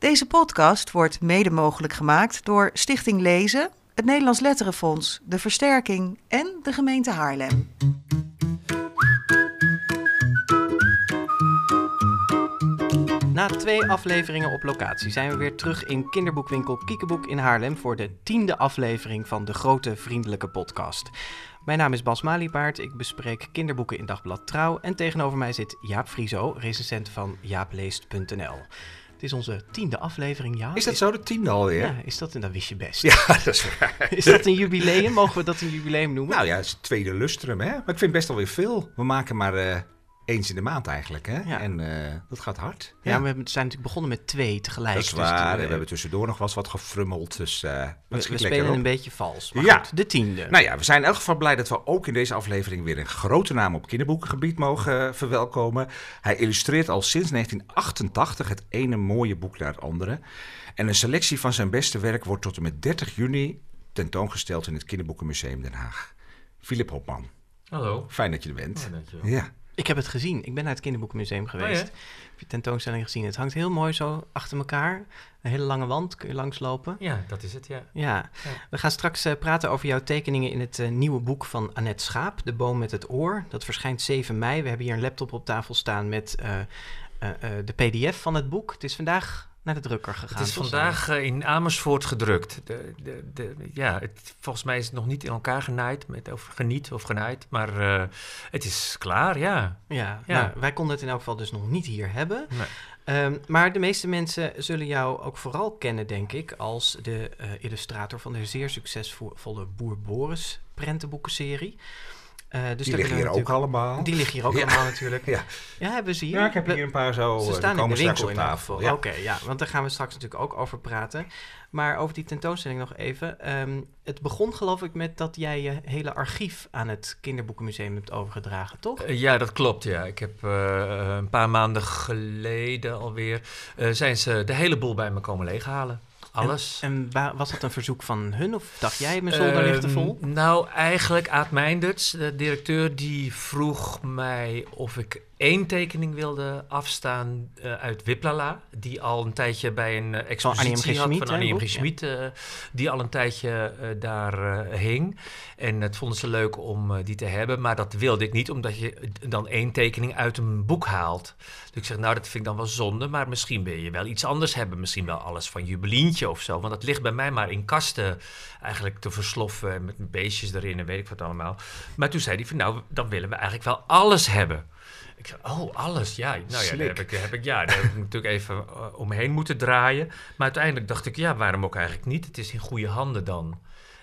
Deze podcast wordt mede mogelijk gemaakt door Stichting Lezen, het Nederlands Letterenfonds, de Versterking en de gemeente Haarlem. Na twee afleveringen op locatie zijn we weer terug in kinderboekwinkel Kiekeboek in Haarlem voor de tiende aflevering van de Grote Vriendelijke Podcast. Mijn naam is Bas Maliepaard, ik bespreek kinderboeken in Dagblad Trouw en tegenover mij zit Jaap Frieso, recensent van jaapleest.nl. Het is onze tiende aflevering, Jaap. Is dat zo, de tiende alweer? Ja, is dat, en dat wist je best. Ja, dat is waar. Is dat een jubileum? Mogen we dat een jubileum noemen? Nou ja, het is het tweede lustrum, hè? Maar ik vind best wel weer veel. We maken maar eh, eens in de maand eigenlijk, hè? Ja. En eh, dat gaat hard. ja, we hebben- zijn natuurlijk begonnen met twee tegelijk. dat is dus die- we hebben tussendoor nog wel eens wat gefrummeld, dus eh we, spelen op. een beetje vals. Maar Ja. goed, de tiende. Nou ja, we zijn in elk geval blij dat we ook in deze aflevering weer een grote naam op kinderboekengebied mogen eh, verwelkomen. Hij illustreert al sinds 1988 het ene mooie boek naar het andere. En een selectie van zijn beste werk wordt tot en met 30 juni tentoongesteld in het Kinderboekenmuseum Den Haag. Philip Hopman, Hallo. fijn dat je er bent. Ja, dankjewel. Ja. Ik heb het gezien. Ik ben naar het kinderboekenmuseum geweest. Oh, ja? Heb je tentoonstelling gezien? Het hangt heel mooi zo achter elkaar. Een hele lange wand, kun je langslopen. Ja, dat is het, ja. Ja, Ja. we gaan straks eh, praten over jouw tekeningen in het eh, nieuwe boek van Annette Schaap, De Boom met het Oor. Dat verschijnt 7 mei. We hebben hier een laptop op tafel staan met eh, de PDF van het boek. Het is vandaag naar de drukker gegaan. Het is vandaag eh, in Amersfoort gedrukt. De, de, de, ja, het, volgens mij is het nog niet in elkaar genaaid, met, of geniet of genaaid. Maar eh, het is klaar, ja. Ja, Ja. Nou, wij konden het in elk geval dus nog niet hier hebben. Nee. Ehm, maar de meeste mensen zullen jou ook vooral kennen, denk ik, als de eh, illustrator van de zeer succesvolle Boer Boris prentenboekenserie. Eh, dus Die liggen hier ook allemaal. Die liggen hier ook Ja. allemaal natuurlijk. Ja. Ja, hebben ze hier? Ja, ik heb hier een paar zo. Ze eh, staan in komen de straks winkel op tafel. Ja. Oké, ja, want daar gaan we straks natuurlijk ook over praten. Maar over die tentoonstelling nog even. Ehm, het begon geloof ik met dat jij je hele archief aan het Kinderboekenmuseum hebt overgedragen, toch? Eh, ja, dat klopt, ja. Ik heb eh, een paar maanden geleden alweer... eh, zijn ze de hele boel bij me komen leeghalen. Alles. En wa- was dat een verzoek van hun of dacht jij, mijn zolder ligt te Ehm, vol? Nou, eigenlijk Aad Meinders, de directeur, die vroeg mij of ik één tekening wilde afstaan eh, uit Wiplala. Die al een tijdje bij een eh, M. G. expositie had van Annie M. Schmid. eh, die al een tijdje eh, daar eh, hing. En het vonden ze leuk om eh, die te hebben. Maar dat wilde ik niet, omdat je dan één tekening uit een boek haalt. Dus ik zeg, nou, dat vind ik dan wel zonde. Maar misschien wil je wel iets anders hebben. Misschien wel alles van Jubelientje of zo. Want dat ligt bij mij maar in kasten eigenlijk te versloffen. En met beestjes erin en weet ik wat allemaal. Maar toen zei hij van, nou, dan willen we eigenlijk wel alles hebben. Ik zei, oh, alles, ja. Nou ja, daar heb ik, daar heb ik, ja, daar heb ik natuurlijk even eh, omheen moeten draaien. Maar uiteindelijk dacht ik, ja, waarom ook eigenlijk niet? Het is in goede handen dan.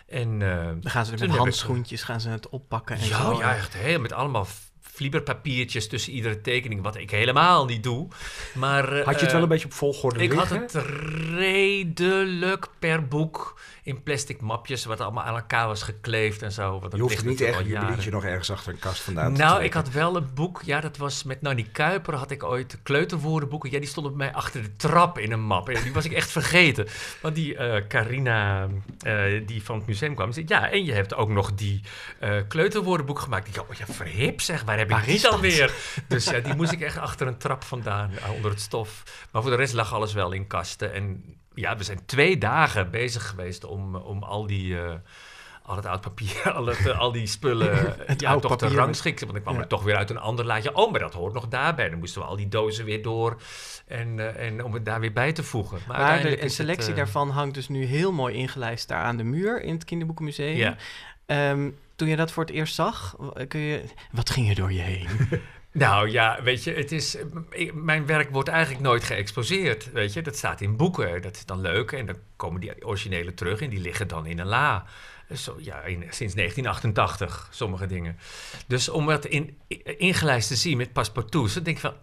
En, eh, Dan gaan ze met handschoentjes gaan ze het oppakken en ja, zo. ja, echt heel met allemaal flieberpapiertjes tussen iedere tekening, wat ik helemaal niet doe. Maar, eh, Had je het wel een beetje op volgorde ik had het redelijk per boek in plastic mapjes, wat allemaal aan elkaar was gekleefd en zo. Want Je hoeft niet echt je nog ergens achter een kast vandaan te Nou, ik had wel een boek, ja, dat was met Nanny Kuiper, had ik ooit de kleuterwoordenboeken. Ja, die stonden bij mij achter de trap in een map. En die was ik echt vergeten. Want die eh, Carina, eh, die van het museum kwam, zei, ja, en je hebt ook nog die eh, kleuterwoordenboek gemaakt. Ik dacht, oh ja, verhip zeg, waar heb Waar ik die is dan dat? weer? Dus ja, die moest ik echt achter een trap vandaan, onder het stof. Maar voor de rest lag alles wel in kasten. En ja, we zijn twee dagen bezig geweest om, om al die... eh, al het oud papier, al, het, al die spullen Het ja, toch te papier. rangschikken. Want ik kwam Ja. er toch weer uit een ander laadje. Oh, maar dat hoort nog daarbij. Dan moesten we al die dozen weer door. En, eh, en om het daar weer bij te voegen. Maar, Maar de, uiteindelijk een het, selectie eh, daarvan hangt dus nu heel mooi ingelijst daar aan de muur in het Kinderboekenmuseum. Ja. Ehm, toen je dat voor het eerst zag, kun je, wat ging er door je heen? Nou ja, weet je, het is, ik- mijn werk wordt eigenlijk nooit geëxposeerd. Weet je, dat staat in boeken. Dat is dan leuk. En dan komen die originele terug en die liggen dan in een la. Zo, ja, in, sinds 1988, sommige dingen. Dus om het in, ingelijst te zien met paspartouts, dan denk ik van...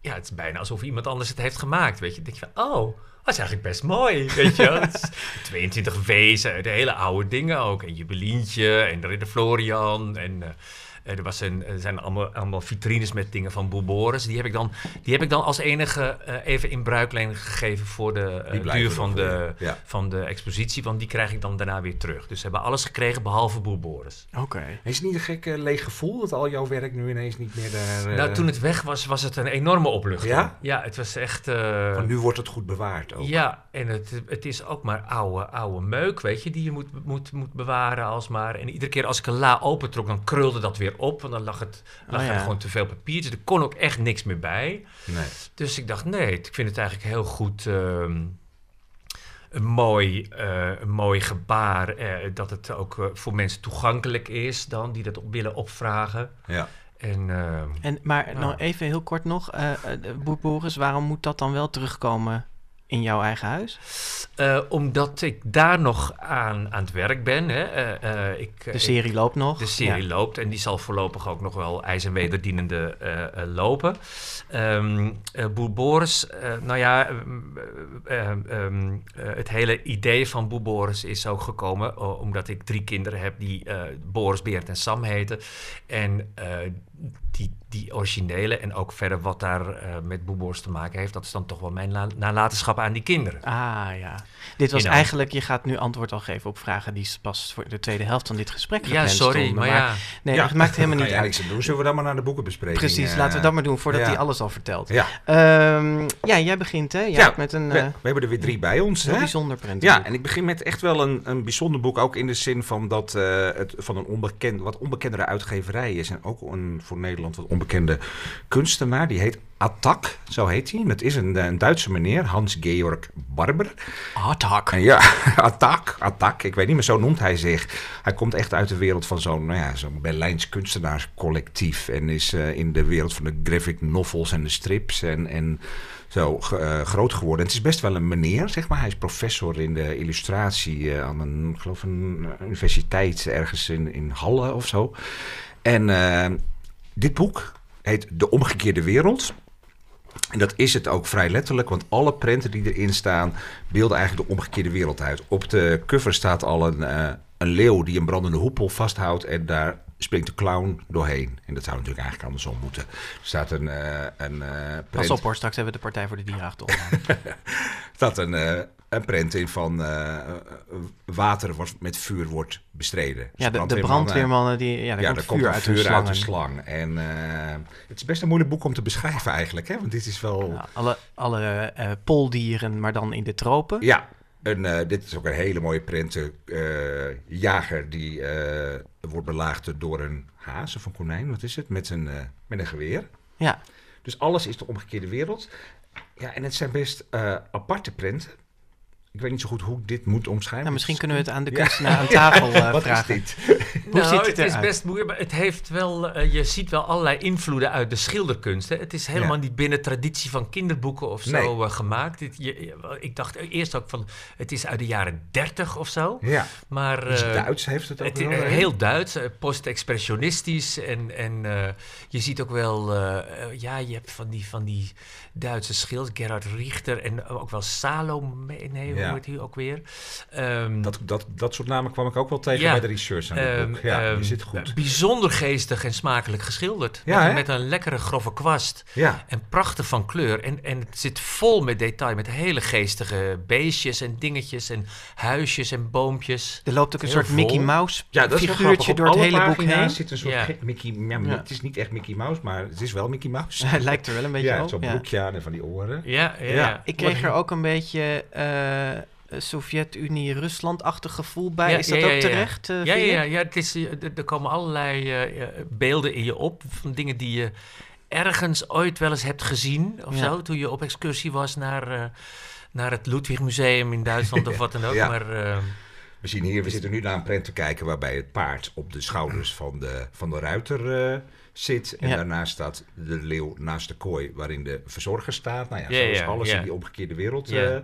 Ja, het is bijna alsof iemand anders het heeft gemaakt, weet je. Dan denk je van, oh, dat is eigenlijk best mooi, weet je. wel. Het is 22 wezen, de hele oude dingen ook. En Jubelientje en de Ridder Florian en... Eh, er, was een, er zijn allemaal, allemaal vitrines met dingen van Boel Boris. Die heb ik dan, die heb ik dan als enige eh, even in bruikleen gegeven voor de eh, duur van de. Ja. van de expositie. Want die krijg ik dan daarna weer terug. Dus ze hebben alles gekregen behalve Boel Boris. Oké. Is het niet een gek eh, leeg gevoel dat al jouw werk nu ineens niet meer daar... eh, Nou, toen het weg was, was het een enorme opluchting. Ja? Ja, het was echt... eh, Want nu wordt het goed bewaard ook. Ja, en het, het is ook maar oude, oude meuk, weet je, die je moet, moet, moet bewaren alsmaar. En iedere keer als ik een la opentrok, dan krulde dat weer op. Want dan lag, het, lag Oh, ja. er gewoon te veel papiertjes. Er kon ook echt niks meer bij. Nee. Dus ik dacht, nee, ik vind het eigenlijk heel goed... ehm, een mooi, eh, een mooi gebaar eh, dat het ook eh, voor mensen toegankelijk is dan, die dat op willen opvragen. Ja. En, ehm, En, maar nou even heel kort nog. Boer Boris, waarom moet dat dan wel terugkomen in jouw eigen huis? eh, omdat ik daar nog aan, aan het werk ben. Hè. eh, eh, ik, De serie loopt nog. De serie Ja. loopt en die zal voorlopig ook nog wel ijs en wederdienende lopen. Ehm eh, Boer Boris, nou ja, ehm, eh, ehm, ehm, eh, het hele idee van Boer Boris is ook gekomen omdat ik drie kinderen heb die Boris, Beert en Sam heten. En die, die originele en ook verder wat daar eh, met Boer Boris te maken heeft, dat is dan toch wel mijn la- nalatenschap aan die kinderen. Ah ja. Dit was Inhoud. eigenlijk, je gaat nu antwoord al geven op vragen die pas voor de tweede helft van dit gesprek Ja, sorry, stonden. maar ja. Nee, Ja, het maakt helemaal Kan niet uit. doen. Zullen we dan maar naar de boekenbespreking? Precies, eh, laten we dat maar doen voordat ja. hij alles al vertelt. Ja, Ehm, ja, jij begint hè? Jij Ja, met een we, eh, we hebben er weer drie bij ons. heel Hè? bijzonder print. Ja, en ik begin met echt wel een, een bijzonder boek. Ook in de zin van dat eh, het van een onbekend, wat onbekendere uitgeverij is. En ook een voor Nederland wat onbekende kunstenaar. Die heet Attack, zo heet hij. Dat is een, een Duitse meneer, Hans-Georg Barber. Attack. Ja, Attack, Attack, ik weet niet meer, zo noemt hij zich. Hij komt echt uit de wereld van zo'n nou ja, zo'n Berlijns kunstenaarscollectief. En is eh, in de wereld van de graphic novels en de strips en, en zo eh, groot geworden. Het is best wel een meneer, zeg maar. Hij is professor in de illustratie eh, aan een, geloof een universiteit ergens in, in Halle of zo. En dit boek heet De Omgekeerde Wereld. En dat is het ook vrij letterlijk, want alle prenten die erin staan beelden eigenlijk de omgekeerde wereld uit. Op de cover staat al een, eh, een leeuw die een brandende hoepel vasthoudt en daar springt de clown doorheen. En dat zou natuurlijk eigenlijk andersom moeten. Er staat een, eh een eh, Pas prent, op hoor, straks hebben we de Partij voor de Dieren achter staat een, een prent in van eh, water wordt met vuur wordt bestreden. Dus Ja, de, de brandweermannen- die, ja, daar ja, komt vuur, komt uit, vuur uit de slang. En eh, het is best een moeilijk boek om te beschrijven eigenlijk, hè? want dit is wel... Ja, alle alle eh, pooldieren, maar dan in de tropen. Ja, een, eh, dit is ook een hele mooie print. Jager die wordt belaagd door een haas of een konijn, wat is het? Met een, met een geweer. Ja. Dus alles is de omgekeerde wereld. Ja, en het zijn best aparte prenten. Ik weet niet zo goed hoe ik dit moet omschrijven. Nou, misschien kunnen we het aan de Ja. kunstenaar aan tafel eh, Wat vragen. is dit? Hoe nou, ziet het het is best moeilijk, maar het heeft wel, eh, je ziet wel allerlei invloeden uit de schilderkunst. Hè. Het is helemaal Ja. niet binnen traditie van kinderboeken of zo Nee. eh, gemaakt. Dit, je, je- ik dacht eerst ook van, het is uit de jaren 30 of zo. Ja, Maar eh, Duits heeft het ook het wel. heel Duits, post-expressionistisch. En, en eh, je ziet ook wel, ja, je hebt van die, van die Duitse schilders, Gerhard Richter en ook wel Salome, nee, hoe Ja. heet hij ook weer? Ehm, Dat, dat, dat soort namen kwam ik ook wel tegen Ja. bij de research aan dit Ehm, boek. Ja, ehm, je zit goed. Bijzonder geestig en smakelijk geschilderd. Ja, met, met een lekkere grove kwast. Ja, En prachtig van kleur. En, en het zit vol met detail. Met hele geestige beestjes en dingetjes. En huisjes en boompjes. Er loopt ook een Heel soort Mickey. Mouse ja dat figuurtje door het hele boek heen. zit een soort Ja. Mickey... Ja, Ja. Het is niet echt Mickey Mouse, maar het is wel Mickey Mouse. Hij lijkt er wel een beetje ja, op. zo'n ja. broekje aan en van die oren. Ja, ja. Ja. Ik kreeg er ook een beetje eh, Sovjet-Unie-Rusland-achtig gevoel bij. Ja, is dat ja, ja, ook terecht? eh, Ja, ja, je? ja, het is, eh, er- komen allerlei eh, eh, beelden in je op. Van dingen die je ergens ooit wel eens hebt gezien. Of Ja. zo. Toen je op excursie was naar, eh, naar het Ludwig Museum in Duitsland of wat dan ook. Ja. Maar eh, We zien hier, we zitten nu naar een prent te kijken waarbij het paard op de schouders van de, van de ruiter eh, zit. En Ja. daarnaast staat de leeuw naast de kooi waarin de verzorger staat. Nou ja, alles ja. in die omgekeerde wereld Ja.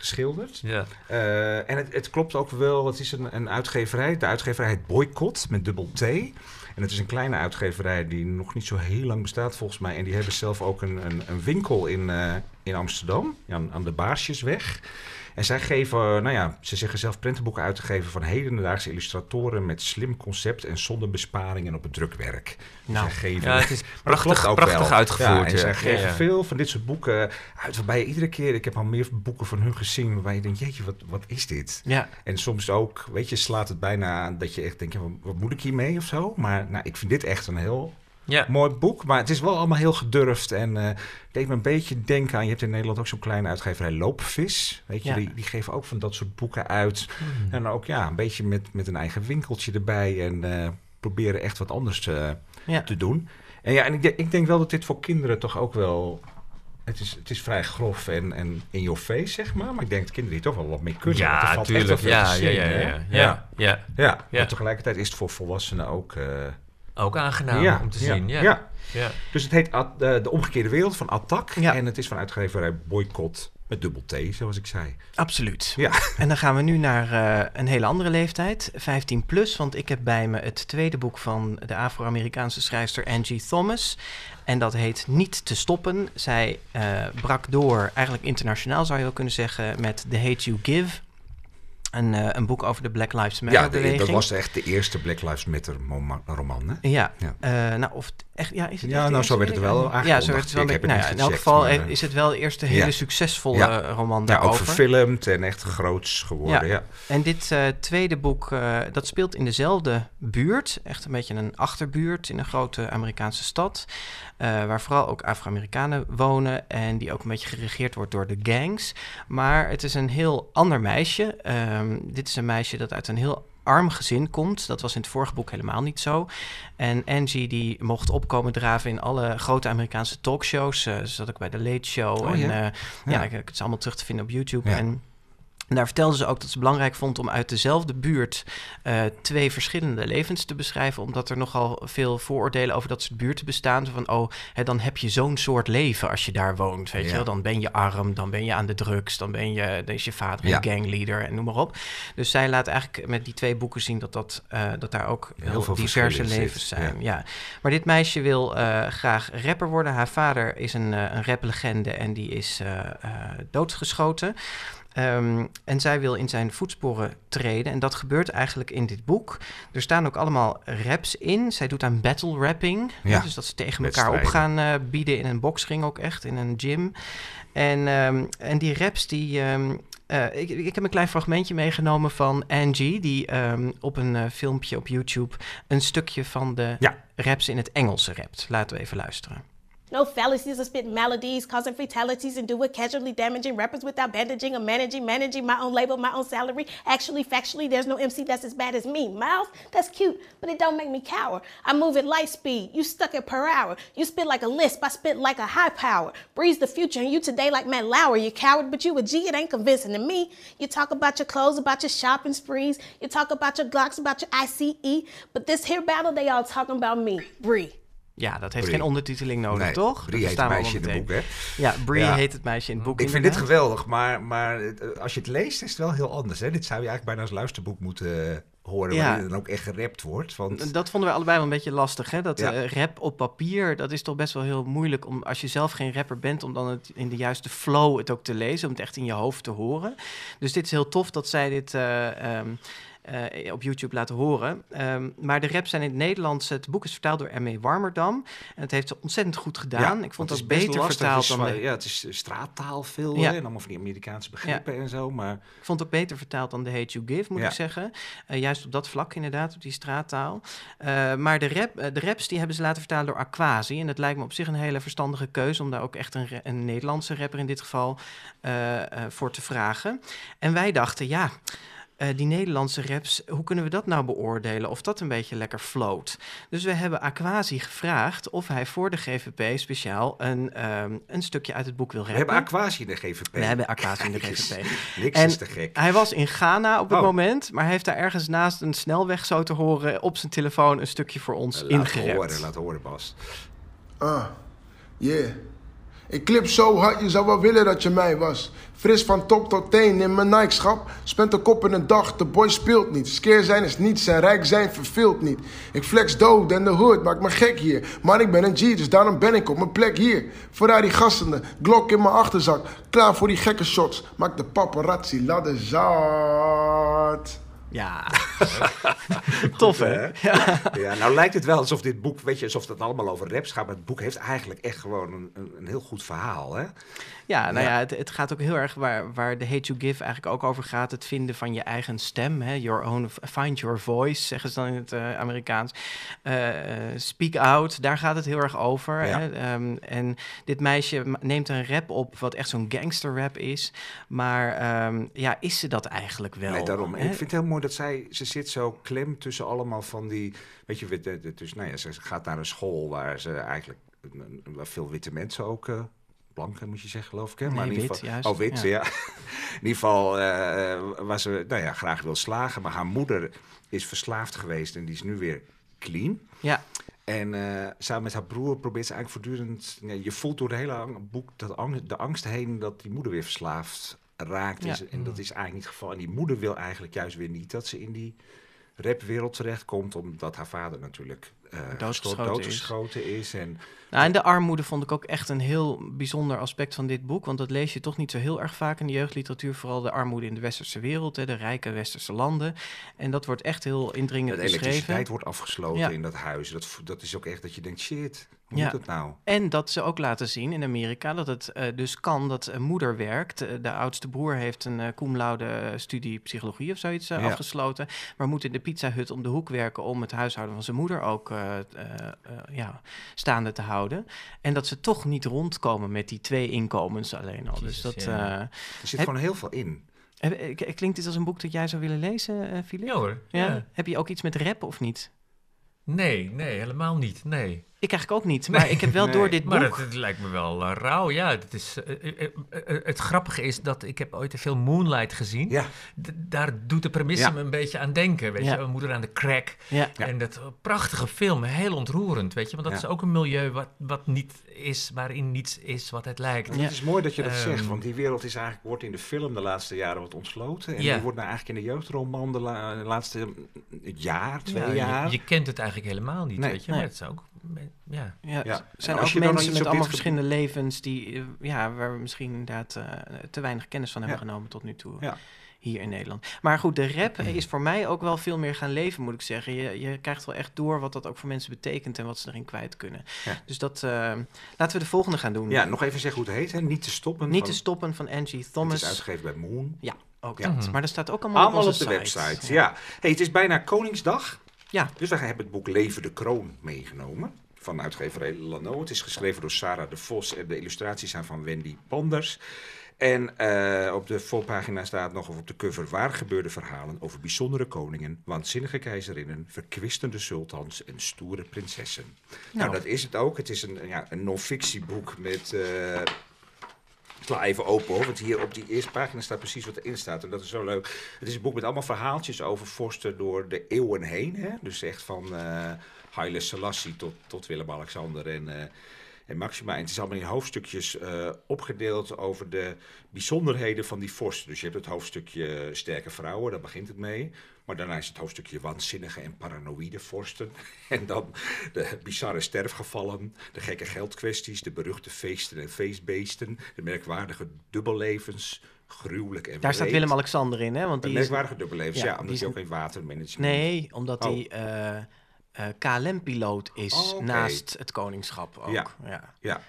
Geschilderd. ja. Eh, en het, het klopt ook wel, het is een, een uitgeverij. De uitgeverij heet Boycott met dubbel T. En het is een kleine uitgeverij die nog niet zo heel lang bestaat volgens mij. En die hebben zelf ook een, een, een winkel in, eh, in Amsterdam, aan, aan de Baarsjesweg. En zij geven, nou ja, ze zeggen zelf prentenboeken uit te geven van hedendaagse illustratoren met slim concept en zonder besparingen op het drukwerk. Nou, zij geven, Ja, het is prachtig, ook prachtig wel. uitgevoerd. Ja, zij geven Ja, veel van dit soort boeken uit, waarbij je iedere keer, ik heb al meer boeken van hun gezien, waarbij je denkt, jeetje, wat, wat is dit? Ja, En soms ook, weet je, slaat het bijna aan dat je echt denkt, wat, wat moet ik hiermee of zo? Maar nou, ik vind dit echt een heel Ja. mooi boek. Maar het is wel allemaal heel gedurfd. En eh deed me een beetje denken aan, je hebt in Nederland ook zo'n kleine uitgeverij Loopvis. Weet je, Ja. die, die geven ook van dat soort boeken uit. Hmm. En ook ja, een beetje met, met een eigen winkeltje erbij. En eh, proberen echt wat anders te, ja. te doen. En ja, en ik, denk- ik denk wel dat dit voor kinderen toch ook wel... Het is, het is vrij grof en, en in your face, zeg maar. Maar ik denk dat kinderen hier toch wel wat mee kunnen. Ja, valt echt wel tuurlijk. veel Ja, ja, ja, ja, ja. Ja, Ja. maar tegelijkertijd is het voor volwassenen ook... eh, Ook aangenaam ja, om te zien. Ja. ja. Ja. Dus het heet At- eh, De Omgekeerde Wereld van Attack. Ja. En het is van uitgeverij Boycott met dubbel T, zoals ik zei. Absoluut. Ja. En dan gaan we nu naar eh, een hele andere leeftijd, 15 plus. Want ik heb bij me het tweede boek van de Afro-Amerikaanse schrijfster Angie Thomas. En dat heet Niet te stoppen. Zij eh, brak door, eigenlijk internationaal zou je wel kunnen zeggen, met The Hate You Give. Een, eh, een boek over de Black Lives Matter Ja, de- dat was echt de eerste Black Lives Matter roman, hè? Ja, Ja. Eh, nou of echt, ja, is het Ja, nou, zo werd het wel. Ja, zo werd het wel. Ik heb nou ja, in elk gecheckt, geval maar, eh, eh, is het wel de eerste hele ja. succesvolle Ja. roman Ja, daarover. ook verfilmd en echt groots geworden, ja. En dit eh, tweede boek, eh, dat speelt in dezelfde buurt. Echt een beetje een achterbuurt in een grote Amerikaanse stad. eh, waar vooral ook Afro-Amerikanen wonen. En die ook een beetje geregeerd wordt door de gangs. Maar het is een heel ander meisje. Ehm, dit is een meisje dat uit een heel arm gezin komt. Dat was in het vorige boek helemaal niet zo. En Angie die mocht opkomen draven in alle grote Amerikaanse talkshows. Eh, ze zat ook bij de Late Show. Oh, en ja? eh, ja, Ja. ik, het is allemaal terug te vinden op YouTube. En en daar vertelde ze ook dat ze belangrijk vond om uit dezelfde buurt eh, twee verschillende levens te beschrijven. Omdat er nogal veel vooroordelen over dat soort buurten bestaan. Zo van, oh, hè, dan heb je zo'n soort leven als je daar woont. Weet je wel? Dan ben je arm, dan ben je aan de drugs, dan, ben je, dan is je vader een Ja. gangleader en noem maar op. Dus zij laat eigenlijk met die twee boeken zien dat, dat, eh, dat daar ook Heel heel, veel diverse levens zijn. Ja. Maar dit meisje wil eh, graag rapper worden. Haar vader is een, een raplegende en die is doodgeschoten. Ehm, en zij wil in zijn voetsporen treden. En dat gebeurt eigenlijk in dit boek. Er staan ook allemaal raps in. Zij doet aan battle rapping. hè, Dus dat ze tegen elkaar op gaan eh, bieden in een boxring ook echt, in een gym. En, ehm, en die raps die... ehm, eh, ik, ik heb een klein fragmentje meegenomen van Angie... die op een eh, filmpje op YouTube... een stukje van de Ja. raps in het Engels rapt. Laten we even luisteren. No fallacies or spit maladies, causing fatalities and do it casually damaging rappers without bandaging or managing, managing my own label, my own salary. Actually, factually, there's no MC that's as bad as me. Mouth, that's cute, but it don't make me cower. I move at light speed, you stuck at per hour. You spit like a lisp, I spit like a high power. Breeze the future, and you today like Matt Lauer. You coward, but you a G, it ain't convincing to me. You talk about your clothes, about your shopping sprees. You talk about your Glocks, about your ICE. But this here battle, they all talking about me. Bree. Ja, dat heeft Brie. geen ondertiteling nodig, Nee, toch? Brie heet het meisje in het boek, hè? Ja, Brie Ja. heet het meisje in het boek. Ik vind dit geweldig, maar, maar eh, als je het leest is het wel heel anders. Hè? Dit zou je eigenlijk bijna als luisterboek moeten eh, horen, Ja. waarin dan ook echt gerapt wordt. Want Dat vonden we allebei wel een beetje lastig, hè? Dat Ja. eh, rap op papier, dat is toch best wel heel moeilijk om, als je zelf geen rapper bent, om dan het in de juiste flow het ook te lezen, om het echt in je hoofd te horen. Dus dit is heel tof dat zij dit eh, ehm, eh, op YouTube laten horen. Ehm, maar de raps zijn in het Nederlands, het boek is vertaald door M.E. Warmerdam. En het heeft ze ontzettend goed gedaan. Ja, ik vond het ook best beter lastig. vertaald Het dan de, Ja, het is eh, straattaal veel Ja. hè, en allemaal van die Amerikaanse begrippen en zo. Maar Ik vond het ook beter vertaald dan The Hate You Give, moet ik zeggen. Eh, juist op dat vlak inderdaad, op die straattaal. Maar de, rap, de raps die hebben ze laten vertalen door Aquasi. En dat lijkt me op zich een hele verstandige keuze... om daar ook echt een, een Nederlandse rapper in dit geval voor te vragen. En wij dachten, ja... eh, die Nederlandse raps, hoe kunnen we dat nou beoordelen? Of dat een beetje lekker float? Dus we hebben Aquasi gevraagd of hij voor de GVP speciaal een, ehm, een stukje uit het boek wil we rappen. hebben Aquasi in de GVP. We hebben Aquasi in de. GVP. Niks En is te gek. Hij was in Ghana op het Oh. moment, maar hij heeft daar ergens naast een snelweg zo te horen op zijn telefoon een stukje voor ons Laat ingerept. horen, laat horen Bas. Uh, yeah. Ik clip zo hard, je zou wel willen dat je mij was. Fris van top tot teen in mijn Nike-schap. Spent de kop in een dag, de boy speelt niet. Skeer zijn is niets en rijk zijn verveelt niet. Ik flex dood en de hood maakt me gek hier. Maar ik ben een G, dus daarom ben ik op mijn plek hier. Ferrari gassende, Glock in mijn achterzak. Klaar voor die gekke shots. Maak de paparazzi ladder zat. Ja, tof hè? Ja. ja, nou lijkt het wel alsof dit boek, weet je, alsof het allemaal over raps gaat. Maar het boek heeft eigenlijk echt gewoon een, een, een heel goed verhaal, hè? Ja, nou ja, Ja. het, het gaat ook heel erg waar, waar de Hate You Give eigenlijk ook over gaat. Het vinden van je eigen stem. Hè? Your own, find your voice, zeggen ze dan in het eh, Amerikaans. Eh, eh, speak out, daar gaat het heel erg over. Ja. Hè? Ehm, en dit meisje neemt een rap op wat echt zo'n gangster rap is. Maar ehm, ja, is ze dat eigenlijk wel? Nee, daarom. Hè? ik vind het heel mooi dat zij, ze zit zo klem tussen allemaal van die, weet je, wit- de- de- dus, nou ja, ze gaat naar een school waar ze eigenlijk, waar veel witte mensen ook, blanke moet je zeggen geloof ik, hè? Nee, in ieder geval, juist, Oh, wit, ja. ja. in ieder geval eh, eh, waar ze, nou ja, graag wil slagen, maar haar moeder is verslaafd geweest en die is nu weer clean. Ja, En eh, samen met haar broer probeert ze eigenlijk voortdurend... je voelt door het hele boek dat angst, de angst heen dat die moeder weer verslaafd raakt. Ja. En dat is eigenlijk niet het geval. En die moeder wil eigenlijk juist weer niet dat ze in die rapwereld terechtkomt... omdat haar vader natuurlijk eh Doodgeschoten is. doodgeschoten is. En, Nou, en de armoede vond ik ook echt een heel bijzonder aspect van dit boek. Want dat lees je toch niet zo heel erg vaak in de jeugdliteratuur. Vooral de armoede in de westerse wereld, hè, de rijke westerse landen. En dat wordt echt heel indringend de beschreven. elektriciteit wordt afgesloten Ja. in dat huis. Dat, dat is ook echt dat je denkt, shit, hoe Ja. moet nou? En dat ze ook laten zien in Amerika dat het eh, dus kan dat een moeder werkt. Eh, de oudste broer heeft een cum laude studie psychologie of zoiets Ja. afgesloten. Maar moet in de pizza hut om de hoek werken om het huishouden van zijn moeder ook eh, eh, eh, ja, staande te houden. En dat ze toch niet rondkomen met die twee inkomens alleen al. Jezus, dus dat... ja. eh, Er zit Heb- gewoon heel veel in. klinkt dit als een boek dat jij zou willen lezen, eh Filip? Ja hoor. Ja? Ja. Heb je ook iets met rap of niet? Nee, nee, helemaal niet. Nee. Ik eigenlijk ook niet, maar ik heb wel Nee, door dit Maar boek... het, het lijkt me wel eh, rauw. Ja, het, is, eh, eh, het grappige is dat ik heb ooit te veel Moonlight gezien. Ja, D- daar doet de premisse Ja. me een beetje aan denken. Weet Ja. je, een moeder aan de crack. En dat prachtige film, heel ontroerend, weet je. Want dat Ja. is ook een milieu wat, wat niet is, waarin niets is wat het lijkt. Ja. Het is mooi dat je dat Ehm. zegt, want die wereld is eigenlijk, wordt in de film de laatste jaren wat ontsloten. En Ja. die wordt nou eigenlijk in de jeugdroman de, la- de laatste mm, jaar, twee Ja, jaar. Je, je kent het eigenlijk helemaal niet, Nee. weet je. Nee. Maar het is ook, ja. Ja, Ja. het zijn ook mensen met allemaal verschillende levens die, eh, ja, waar we misschien inderdaad eh, te weinig kennis van hebben Ja. genomen tot nu toe Ja. hier in Nederland. Maar goed, de rap is voor mij ook wel veel meer gaan leven, moet ik zeggen. Je, je krijgt wel echt door wat dat ook voor mensen betekent en wat ze erin kwijt kunnen. Ja. Dus dat, eh, laten we de volgende gaan doen. Ja, nog even zeggen hoe het heet, hè? Niet te stoppen. Niet van- te stoppen van Angie Het Thomas. is uitgegeven bij Moon. Ja, ook Ja. dat. Maar er staat ook allemaal, Allemaal op, de site. website, ja. Hey, het is bijna Koningsdag. Ja. Dus we hebben het boek Leven de Kroon meegenomen. Van uitgeverij Lano. Het is geschreven door Sarah de Vos en de illustraties zijn van Wendy Panders. En eh, op de voorpagina staat nog of op de cover waar gebeurde verhalen over bijzondere koningen, waanzinnige keizerinnen, verkwistende sultans en stoere prinsessen. Nou, dat is het ook. Het is een, ja, een non-fictieboek met. eh, sla even open hoor, want hier op die eerste pagina staat precies wat erin staat. En dat is zo leuk. Het is een boek met allemaal verhaaltjes over vorsten door de eeuwen heen. Hè? Dus echt van eh Haile Selassie tot, tot Willem-Alexander en, eh, en Maxima. En het is allemaal in hoofdstukjes eh, opgedeeld over de bijzonderheden van die vorsten. Dus je hebt het hoofdstukje sterke vrouwen, daar begint het mee. Maar daarna is het hoofdstukje waanzinnige en paranoïde vorsten. En dan de bizarre sterfgevallen, de gekke geldkwesties, de beruchte feesten en feestbeesten, de merkwaardige dubbellevens, gruwelijk en Daar staat. Willem-Alexander in, hè? Want die is, merkwaardige dubbellevens, Ja, omdat is hij ook in watermanagement... Nee, omdat Oh. hij eh, eh, KLM-piloot is Oh, naast het koningschap ook. Ja. ja. Ja,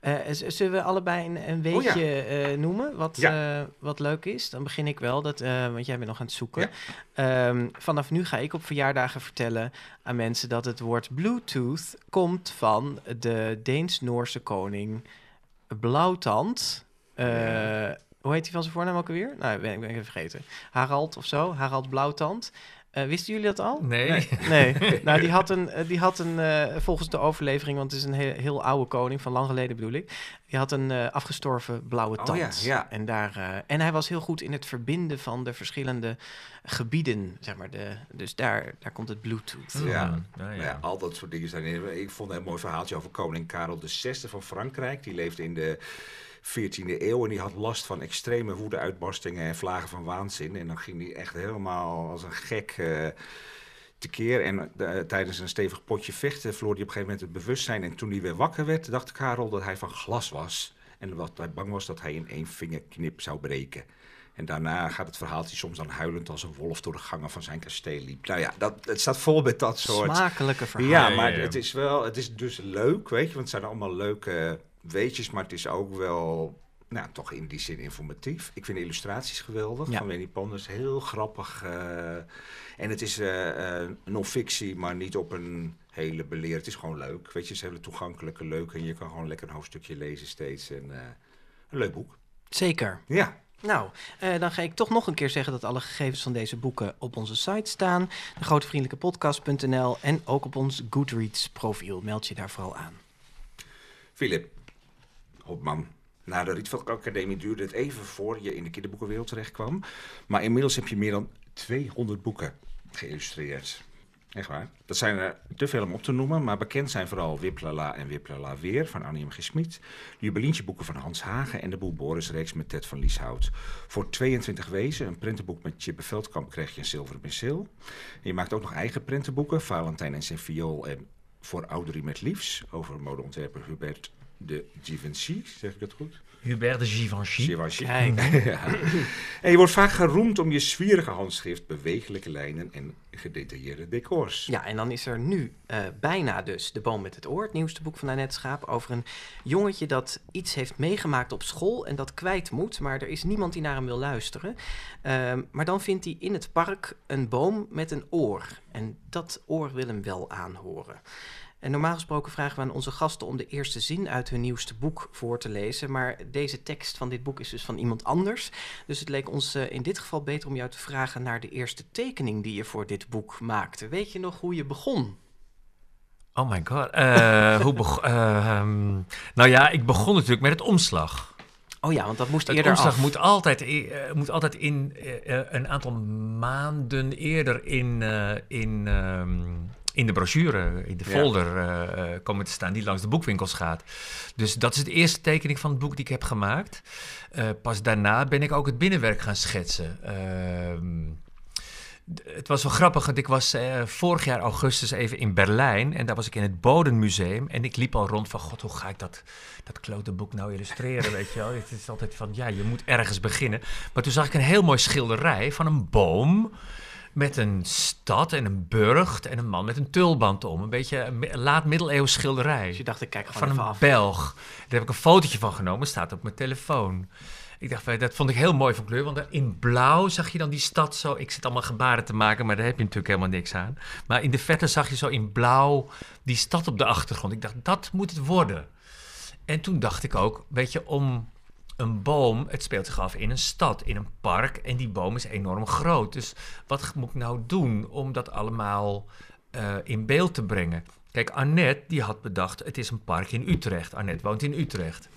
Eh, zullen we allebei een, een Oh, ja. weetje eh, noemen wat, Ja. wat leuk is? Dan begin ik wel, dat, want jij bent nog aan het zoeken. Ehm, vanaf nu ga ik op verjaardagen vertellen aan mensen dat het woord Bluetooth komt van de Deens-Noorse koning Blauwtand. Hoe heet hij van zijn voornaam ook alweer? Nou, ben ik ben ik even vergeten. Harald of zo, Harald Blauwtand. Eh, wisten jullie dat al? Nee. Nee, nou die had een, eh, die had een eh, volgens de overlevering, want het is een heel, heel oude koning, van lang geleden bedoel ik. Die had een eh, afgestorven blauwe Oh tand. ja, ja. En, daar, eh, en hij was heel goed in het verbinden van de verschillende gebieden, zeg maar. De, dus daar, daar komt het Bluetooth. Ja. Ja, Nou ja. ja, al dat soort dingen zijn er. Ik vond een heel mooi verhaaltje over koning Karel VI van Frankrijk. Die leefde in de 14e eeuw en die had last van extreme woedeuitbarstingen en vlagen van waanzin. En dan ging hij echt helemaal als een gek eh tekeer. En eh, tijdens een stevig potje vechten verloor hij op een gegeven moment het bewustzijn. En toen hij weer wakker werd, dacht Karel dat hij van glas was. En wat hij bang was dat hij in één vingerknip zou breken. En daarna gaat het verhaaltje soms dan huilend als een wolf door de gangen van zijn kasteel liep. Nou ja, dat, het staat vol met dat soort... Smakelijke verhalen. Ja, maar het is wel, het is dus leuk, weet je, want het zijn allemaal leuke weetjes, maar het is ook wel, nou, toch in die zin informatief. Ik vind de illustraties geweldig Ja. van Winnie Panders, heel grappig. eh, en het is eh, eh, non-fictie, maar niet op een hele beleer. Het is gewoon leuk, weet je, het is hele toegankelijke, leuk en je kan gewoon lekker een hoofdstukje lezen steeds. En, een leuk boek. Zeker. Ja, Nou, dan ga ik toch nog een keer zeggen dat alle gegevens van deze boeken op onze site staan. Degrotevriendelijkepodcast.nl en ook op ons Goodreads profiel. Meld je daar vooral aan. Philip Hopman. Na de Rietveld Academie duurde het even voor je in de kinderboekenwereld terecht kwam. Maar inmiddels heb je meer dan 200 boeken geïllustreerd. Echt waar. Dat zijn er te veel om op te noemen, maar bekend zijn vooral Wiplala en Wiplala Weer van Annie M. G. Van Hans Hagen en de Boel Boris-reeks met Ted van Lieshout. Voor 22 wezen, een prentenboek met Chippe Veldkamp, krijg je een zilveren penseel. En je maakt ook nog eigen prentenboeken, Valentijn en zijn viool en voor Ouderie met Liefs, over modeontwerper Hubert de Givenchy, zeg ik dat goed? Hubert de Givenchy. Givenchy. Ja. En je wordt vaak geroemd om je zwierige handschrift, bewegelijke lijnen en gedetailleerde decors. Ja, en dan is er nu eh, bijna dus De Boom met het Oor, het nieuwste boek van Annette Schaap, over een jongetje dat iets heeft meegemaakt op school en dat kwijt moet, maar er is niemand die naar hem wil luisteren. Ehm, maar dan vindt hij in het park een boom met een oor en dat oor wil hem wel aanhoren. En normaal gesproken vragen we aan onze gasten om de eerste zin uit hun nieuwste boek voor te lezen. Maar deze tekst van dit boek is dus van iemand anders. Dus het leek ons eh, in dit geval beter om jou te vragen naar de eerste tekening die je voor dit boek maakte. Weet je nog hoe je begon? Oh my god. Eh, hoe beg- eh, ehm, nou ja, ik begon natuurlijk met het omslag. Oh ja, want dat moest Het eerder omslag af. moet altijd, eh, moet altijd in een aantal maanden eerder in, in, ehm, in de brochure, in de folder eh, eh, komen te staan die langs de boekwinkels gaat. Dus dat is de eerste tekening van het boek die ik heb gemaakt. Eh, pas daarna ben ik ook het binnenwerk gaan schetsen. Ehm, het was wel grappig, want ik was vorig jaar augustus even in Berlijn en daar was ik in het Bodenmuseum en ik liep al rond van, god, hoe ga ik dat, dat klote boek nou illustreren, weet je wel? Het is altijd van, ja, je moet ergens beginnen. Maar toen zag ik een heel mooi schilderij van een boom met een stad en een burcht en een man met een tulband om. Een beetje een laat middeleeuws schilderij Dus je dacht, ik kijk gewoon van even een af. Belg. Daar heb ik een fotootje van genomen, staat op mijn telefoon. Ik dacht, van, dat vond ik heel mooi van kleur, want in blauw zag je dan die stad zo. Ik zit allemaal gebaren te maken, maar daar heb je natuurlijk helemaal niks aan. Maar in de verte zag je zo in blauw die stad op de achtergrond. Ik dacht, dat moet het worden. En toen dacht ik ook, weet je, om een boom, het speelt zich af in een stad, in een park. En die boom is enorm groot. Dus wat moet ik nou doen om dat allemaal eh, in beeld te brengen? Kijk, Annette die had bedacht, het is een park in Utrecht. Annette woont in Utrecht.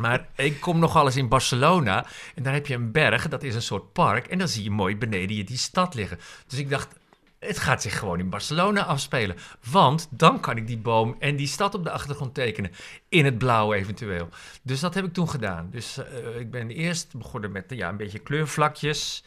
Maar ik kom nog eens in Barcelona en daar heb je een berg, dat is een soort park. En dan zie je mooi beneden je die stad liggen. Dus ik dacht, het gaat zich gewoon in Barcelona afspelen. Want dan kan ik die boom en die stad op de achtergrond tekenen. In het blauw eventueel. Dus dat heb ik toen gedaan. Dus eh, ik ben eerst begonnen met ja, een beetje kleurvlakjes.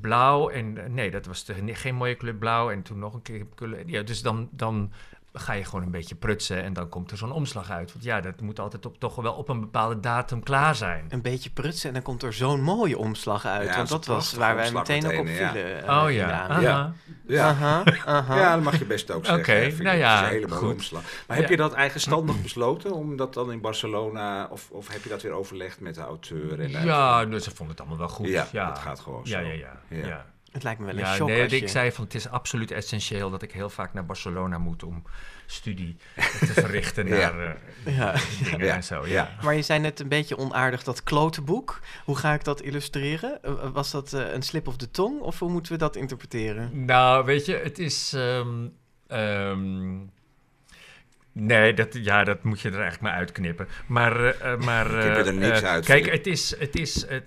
Blauw en eh, nee, dat was geen mooie kleur blauw. En toen nog een keer. Ja, dus dan, dan ga je gewoon een beetje prutsen en dan komt er zo'n omslag uit. Want ja, dat moet altijd op, toch wel op een bepaalde datum klaar zijn. Een beetje prutsen en dan komt er zo'n mooie omslag uit. Ja, want dat dat was waar wij meteen ook op vielen. meteen, eh, Oh ja, aha. Ja. Ja. Aha, aha. Ja, dat mag je best ook zeggen. Oké, nou Het ja, is een hele mooie goed. omslag. Maar heb Ja. je dat eigenstandig besloten om dat dan in Barcelona, of, of heb je dat weer overlegd met de auteur? En Ja, dus ze vonden het allemaal wel goed. Ja, Ja, dat gaat gewoon Ja, zo. ja, ja. Ja. Het lijkt me wel een Ja, shock nee, je... ik zei van het is absoluut essentieel dat ik heel vaak naar Barcelona moet om studie te verrichten Ja. naar eh, Ja. dingen en zo. Ja. Maar je zei net een beetje onaardig dat klote boek. Hoe ga ik dat illustreren? Eh, Was dat eh, een slip of de tong of hoe moeten we dat interpreteren? Nou, weet je, het is. ehm, ehm, nee, dat, ja, dat moet je er eigenlijk maar uitknippen. Maar. eh, eh, maar Knip er eh, niks eh, uit, Kijk, het is. Het, is het,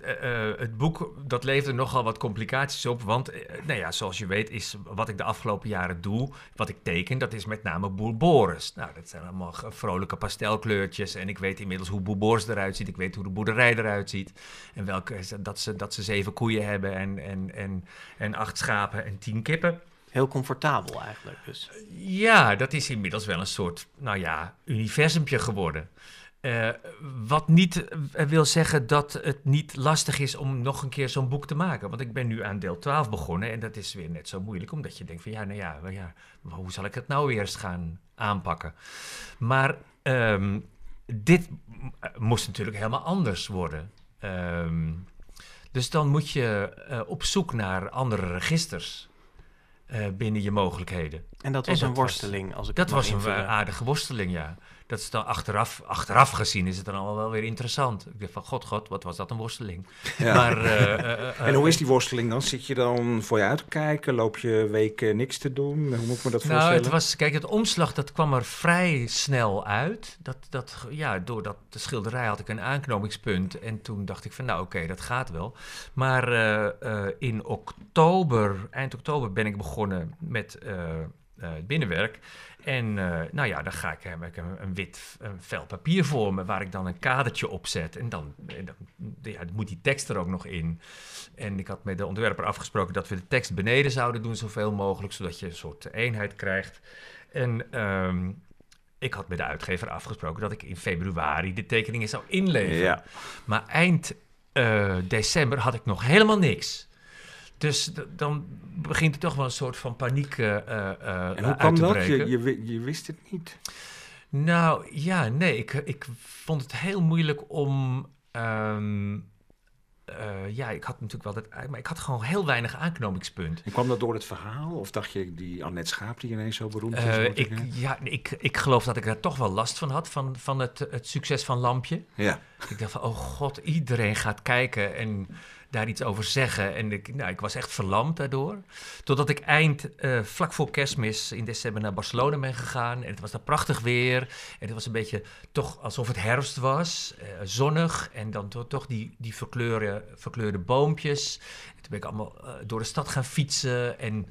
het boek dat leverde nogal wat complicaties op. Want, nou ja, zoals je weet, is wat ik de afgelopen jaren doe. Wat ik teken, dat is met name Boer Boris. Nou, dat zijn allemaal vrolijke pastelkleurtjes. En ik weet inmiddels hoe Boer Boris eruit ziet. Ik weet hoe de boerderij eruit ziet. En welke, dat, ze, dat ze zeven koeien hebben. En, en, en, en acht schapen en tien kippen. Heel comfortabel eigenlijk dus. Ja, dat is inmiddels wel een soort, nou ja, universumpje geworden. Eh, wat niet eh, wil zeggen dat het niet lastig is om nog een keer zo'n boek te maken. Want ik ben nu aan deel 12 begonnen en dat is weer net zo moeilijk. Omdat je denkt van ja, nou ja, ja hoe zal ik het nou eens gaan aanpakken? Maar ehm, dit moest natuurlijk helemaal anders worden. Ehm, dus dan moet je eh, op zoek naar andere registers binnen je mogelijkheden. En dat En was dat een was- worsteling als ik Dat was een eh, aardige worsteling, ja. Dat is dan achteraf, achteraf gezien is het dan allemaal wel weer interessant. Ik dacht van, god, god, wat was dat een worsteling. Ja. Maar, eh, eh, eh, En hoe is die worsteling dan? Zit je dan voor je uit te kijken? Loop je weken niks te doen? Hoe moet ik me dat Nou, voorstellen? het was, kijk, het omslag dat kwam er vrij snel uit. Dat, dat, ja, door dat de schilderij had ik een aanknopingspunt. En toen dacht ik van, nou oké, dat gaat wel. Maar eh, eh, in oktober, eind oktober ben ik begonnen met eh, eh, het binnenwerk. En eh, nou ja, dan ga ik, heb ik een, een wit een vel papier voor me waar ik dan een kadertje op zet. En dan, en dan ja, moet die tekst er ook nog in. En ik had met de ontwerper afgesproken dat we de tekst beneden zouden doen, zoveel mogelijk, zodat je een soort eenheid krijgt. En ehm, ik had met de uitgever afgesproken dat ik in februari de tekeningen zou inleveren. Ja. Maar eind eh, december had ik nog helemaal niks. Dus dan begint er toch wel een soort van paniek eh, En hoe kwam dat? Je, je, wi- je wist het niet. Nou ja, nee, ik, ik vond het heel moeilijk om. ehm, eh, ja, ik had natuurlijk wel dat, maar ik had gewoon heel weinig aanknopingspunt. En kwam dat door het verhaal? Of dacht je die Annette Schaap die ineens zo beroemd is? Ik, ja, ik, ik geloof dat ik er toch wel last van had, van, van het, het succes van Lampje. Ja. Ik dacht van, oh god, iedereen gaat kijken en daar iets over zeggen. En ik, nou, ik was echt verlamd daardoor. Totdat ik eind, eh, vlak voor kerstmis in december naar Barcelona ben gegaan. En het was daar prachtig weer. En het was een beetje toch alsof het herfst was. eh, zonnig. En dan to- toch die, die verkleurde, verkleurde boompjes. En toen ben ik allemaal eh, door de stad gaan fietsen. En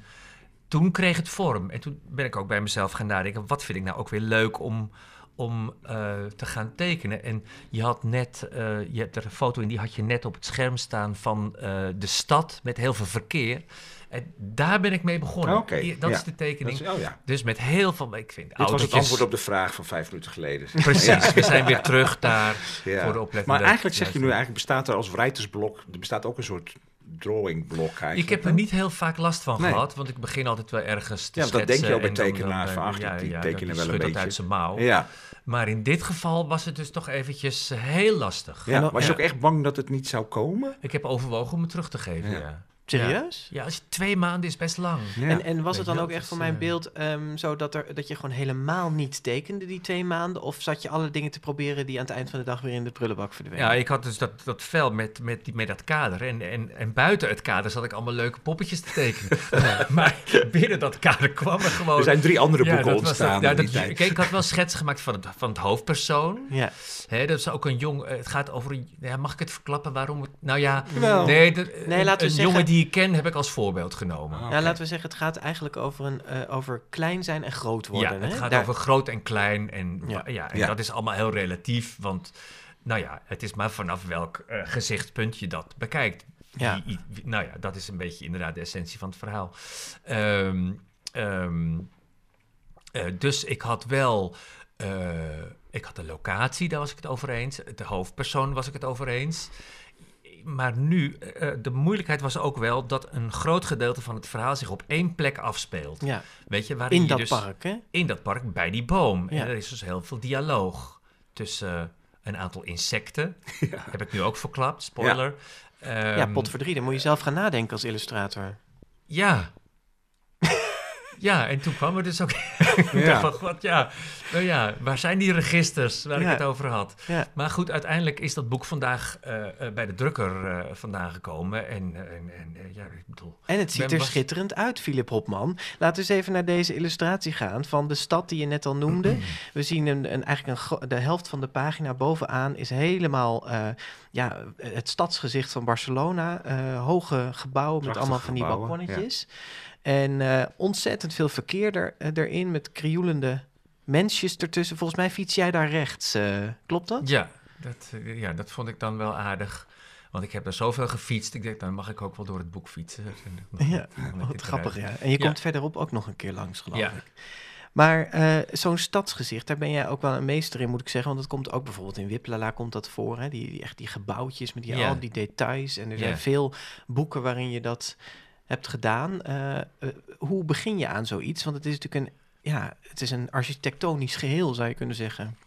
toen kreeg het vorm. En toen ben ik ook bij mezelf gaan nadenken. Wat vind ik nou ook weer leuk om, om eh, te gaan tekenen? En je had net, eh, je hebt er een foto in, die had je net op het scherm staan van eh, de stad met heel veel verkeer. En daar ben ik mee begonnen. Dat ja. is de tekening. Is- oh ja. Dus met heel veel, ik vind Dit was het antwoord op de vraag van vijf minuten geleden. Precies, we zijn weer terug daar Ja. voor de oplettende Maar eigenlijk zeg je nu, eigenlijk bestaat er als writersblok, er bestaat ook een soort drawingblok eigenlijk. Ik heb er niet heel vaak last van Nee. gehad, want ik begin altijd wel ergens te Ja, dat denk je ook bij tekenaars van, eh, ach, die- tekenen wel een beetje. uit zijn mouw. Ja. Maar in dit geval was het dus toch eventjes eh, heel lastig. ja. Was je ja. ook echt bang dat het niet zou komen? Ik heb overwogen om het terug te geven, Ja. Ja. Serieus? Ja, als je twee maanden is best lang. Ja. En, en was het dan ook echt voor mijn eh, beeld ehm, zo dat, er, dat je gewoon helemaal niet tekende die twee maanden? Of zat je alle dingen te proberen die aan het eind van de dag weer in de prullenbak verdwenen? Ja, ik had dus dat, dat vel met, met, die, met dat kader. En, en, en buiten het kader zat ik allemaal leuke poppetjes te tekenen. maar binnen dat kader kwam er gewoon... er zijn drie andere Ja, boeken dat was ontstaan dat- ja, in die dat- tijd. Kijk, ik had wel schetsen gemaakt van het, van het hoofdpersoon. Ja. Hè, dat is ook een jong. Het gaat over een. Ja, mag ik het verklappen waarom het. Nou ja. Wel. Nee, de, Nee, een, laten we een zeggen- jongen die ik ken heb ik als voorbeeld genomen. Ah, Ja, laten we zeggen, het gaat eigenlijk over, een, eh, over klein zijn en groot worden. ja, het hè? gaat Daar- over groot en klein. En, Ja. ja. en Ja. dat is allemaal heel relatief. Want, nou ja, het is maar vanaf welk eh, gezichtspunt je dat bekijkt. Ja. Wie- wie- nou ja, dat is een beetje inderdaad de essentie van het verhaal. Ehm, ehm, eh, dus ik had wel. eh, ik had de locatie, daar was ik het over eens. De hoofdpersoon was ik het over eens. Maar nu, eh, de moeilijkheid was ook wel dat een groot gedeelte van het verhaal zich op één plek afspeelt. Ja, Weet je, waarin in je dat dus park, hè? in dat park bij die boom. Ja. En er is dus heel veel dialoog tussen eh, een aantal insecten. Heb ik nu ook verklapt, spoiler. ja, Ehm, potverdrie, dan moet je zelf gaan nadenken als illustrator. Ja. Ja, en toen kwam er dus ook... ik Ja. dacht van, god, ja. Nou ja, waar zijn die registers waar Ja. ik het over had? Ja. Maar goed, uiteindelijk is dat boek vandaag eh, eh, bij de drukker eh, vandaan gekomen. En, en, en ja, ik bedoel... En het ziet er schitterend uit, Philip Hopman. Laten we eens even naar deze illustratie gaan van de stad die je net al noemde. We zien een, een, eigenlijk een, de helft van de pagina bovenaan is helemaal eh, ja, het stadsgezicht van Barcelona. Eh, hoge gebouwen met allemaal van die balkonnetjes. En eh, ontzettend veel verkeer er, eh, erin met krioelende mensjes ertussen. Volgens mij fiets jij daar rechts. eh, klopt dat? Ja dat, ja, dat vond ik dan wel aardig. Want ik heb er zoveel gefietst. Ik denk, dan mag ik ook wel door het boek fietsen. Ja, wat grappig, eruit. ja. En je Ja. komt verderop ook nog een keer langs, geloof Ja. ik. Maar zo'n stadsgezicht, daar ben jij ook wel een meester in, moet ik zeggen. Want dat komt ook bijvoorbeeld in Wiplala komt dat voor. Hè? Die, die, echt die gebouwtjes met die, Ja. al die details. En er zijn veel boeken waarin je dat hebt gedaan. Eh, eh, hoe begin je aan zoiets? Want het is natuurlijk een, ja, het is een architectonisch geheel, zou je kunnen zeggen.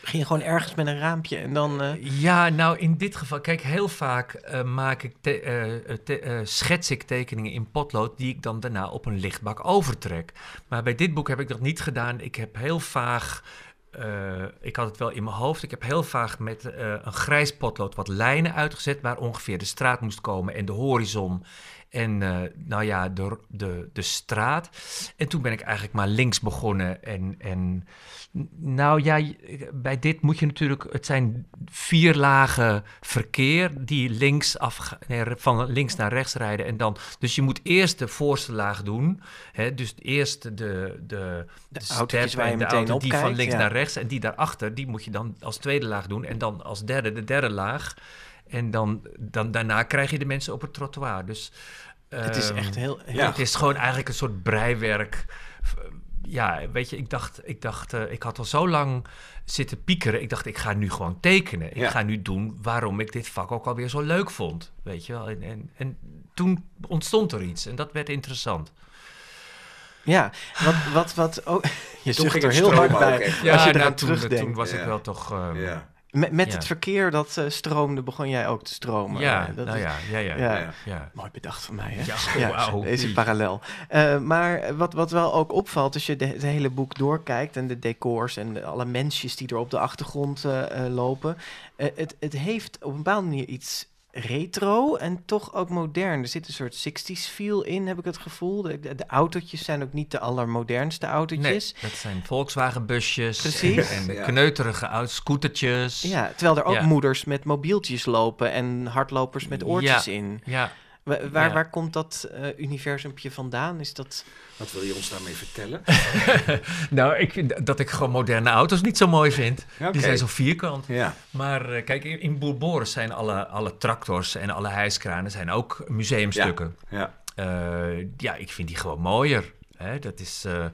Begin je gewoon ergens met een raampje en dan... eh, Ja, nou in dit geval, kijk, heel vaak maak ik te- schets ik tekeningen in potlood die ik dan daarna op een lichtbak overtrek. Maar bij dit boek heb ik dat niet gedaan. Ik heb heel vaag, ik had het wel in mijn hoofd, ik heb heel vaag met een grijs potlood wat lijnen uitgezet waar ongeveer de straat moest komen en de horizon. En eh, nou ja, de, de, de straat. En toen ben ik eigenlijk maar links begonnen. En, en nou ja, bij dit moet je natuurlijk... Het zijn vier lagen verkeer die links af, nee, van links naar rechts rijden. En dan, dus je moet eerst de voorste laag doen. Hè, dus eerst de, de, de, autootjes step waar je en de auto die van links ja. naar rechts. En die daarachter, die moet je dan als tweede laag doen. En dan als derde de derde laag. En dan, dan daarna krijg je de mensen op het trottoir. Dus, het is ehm, echt heel... heel ja. Het is gewoon eigenlijk een soort breiwerk. Ja, weet je, ik dacht, ik dacht, eh, ik had al zo lang zitten piekeren. Ik dacht, ik ga nu gewoon tekenen. Ik Ja. ga nu doen waarom ik dit vak ook alweer zo leuk vond. Weet je wel. En, en, en toen ontstond er iets en dat werd interessant. Ja, wat, wat, wat ook... Je zucht er heel hard bij. echt. als je nou, eraan toen, terugdenkt. toen was ik Ja. wel toch... ehm, ja, Ja. Met, met Ja. het verkeer dat eh, stroomde, begon jij ook te stromen. ja, Eh, dat nou is- ja, ja, ja, Ja. ja. Mooi bedacht van mij, hè? Ja, wauw. Deze parallel. Eh, maar wat, wat wel ook opvalt, als je de, het hele boek doorkijkt... en de decors en de- alle mensjes die er op de achtergrond lopen... het, het heeft op een bepaalde manier iets retro en toch ook modern. Er zit een soort 60s feel in, heb ik het gevoel. De, de, de autootjes zijn ook niet de allermodernste Nee, autootjes. dat zijn Volkswagen-busjes. Precies. En, en de Ja. kneuterige oud scootertjes. Ja, terwijl er ook Ja. moeders met mobieltjes lopen en hardlopers met oortjes Ja. in. Ja, Wa- Waar, Ja. waar komt dat eh universumpje vandaan? Is dat... Wat wil je ons daarmee vertellen? nou, ik vind dat ik gewoon moderne auto's niet zo mooi vind. Die zijn zo vierkant. Ja. Maar eh, kijk, in, in Boerboris zijn alle, alle tractors en alle hijskranen zijn ook museumstukken. ja. Eh, ja, ik vind die gewoon mooier. Dat is eh,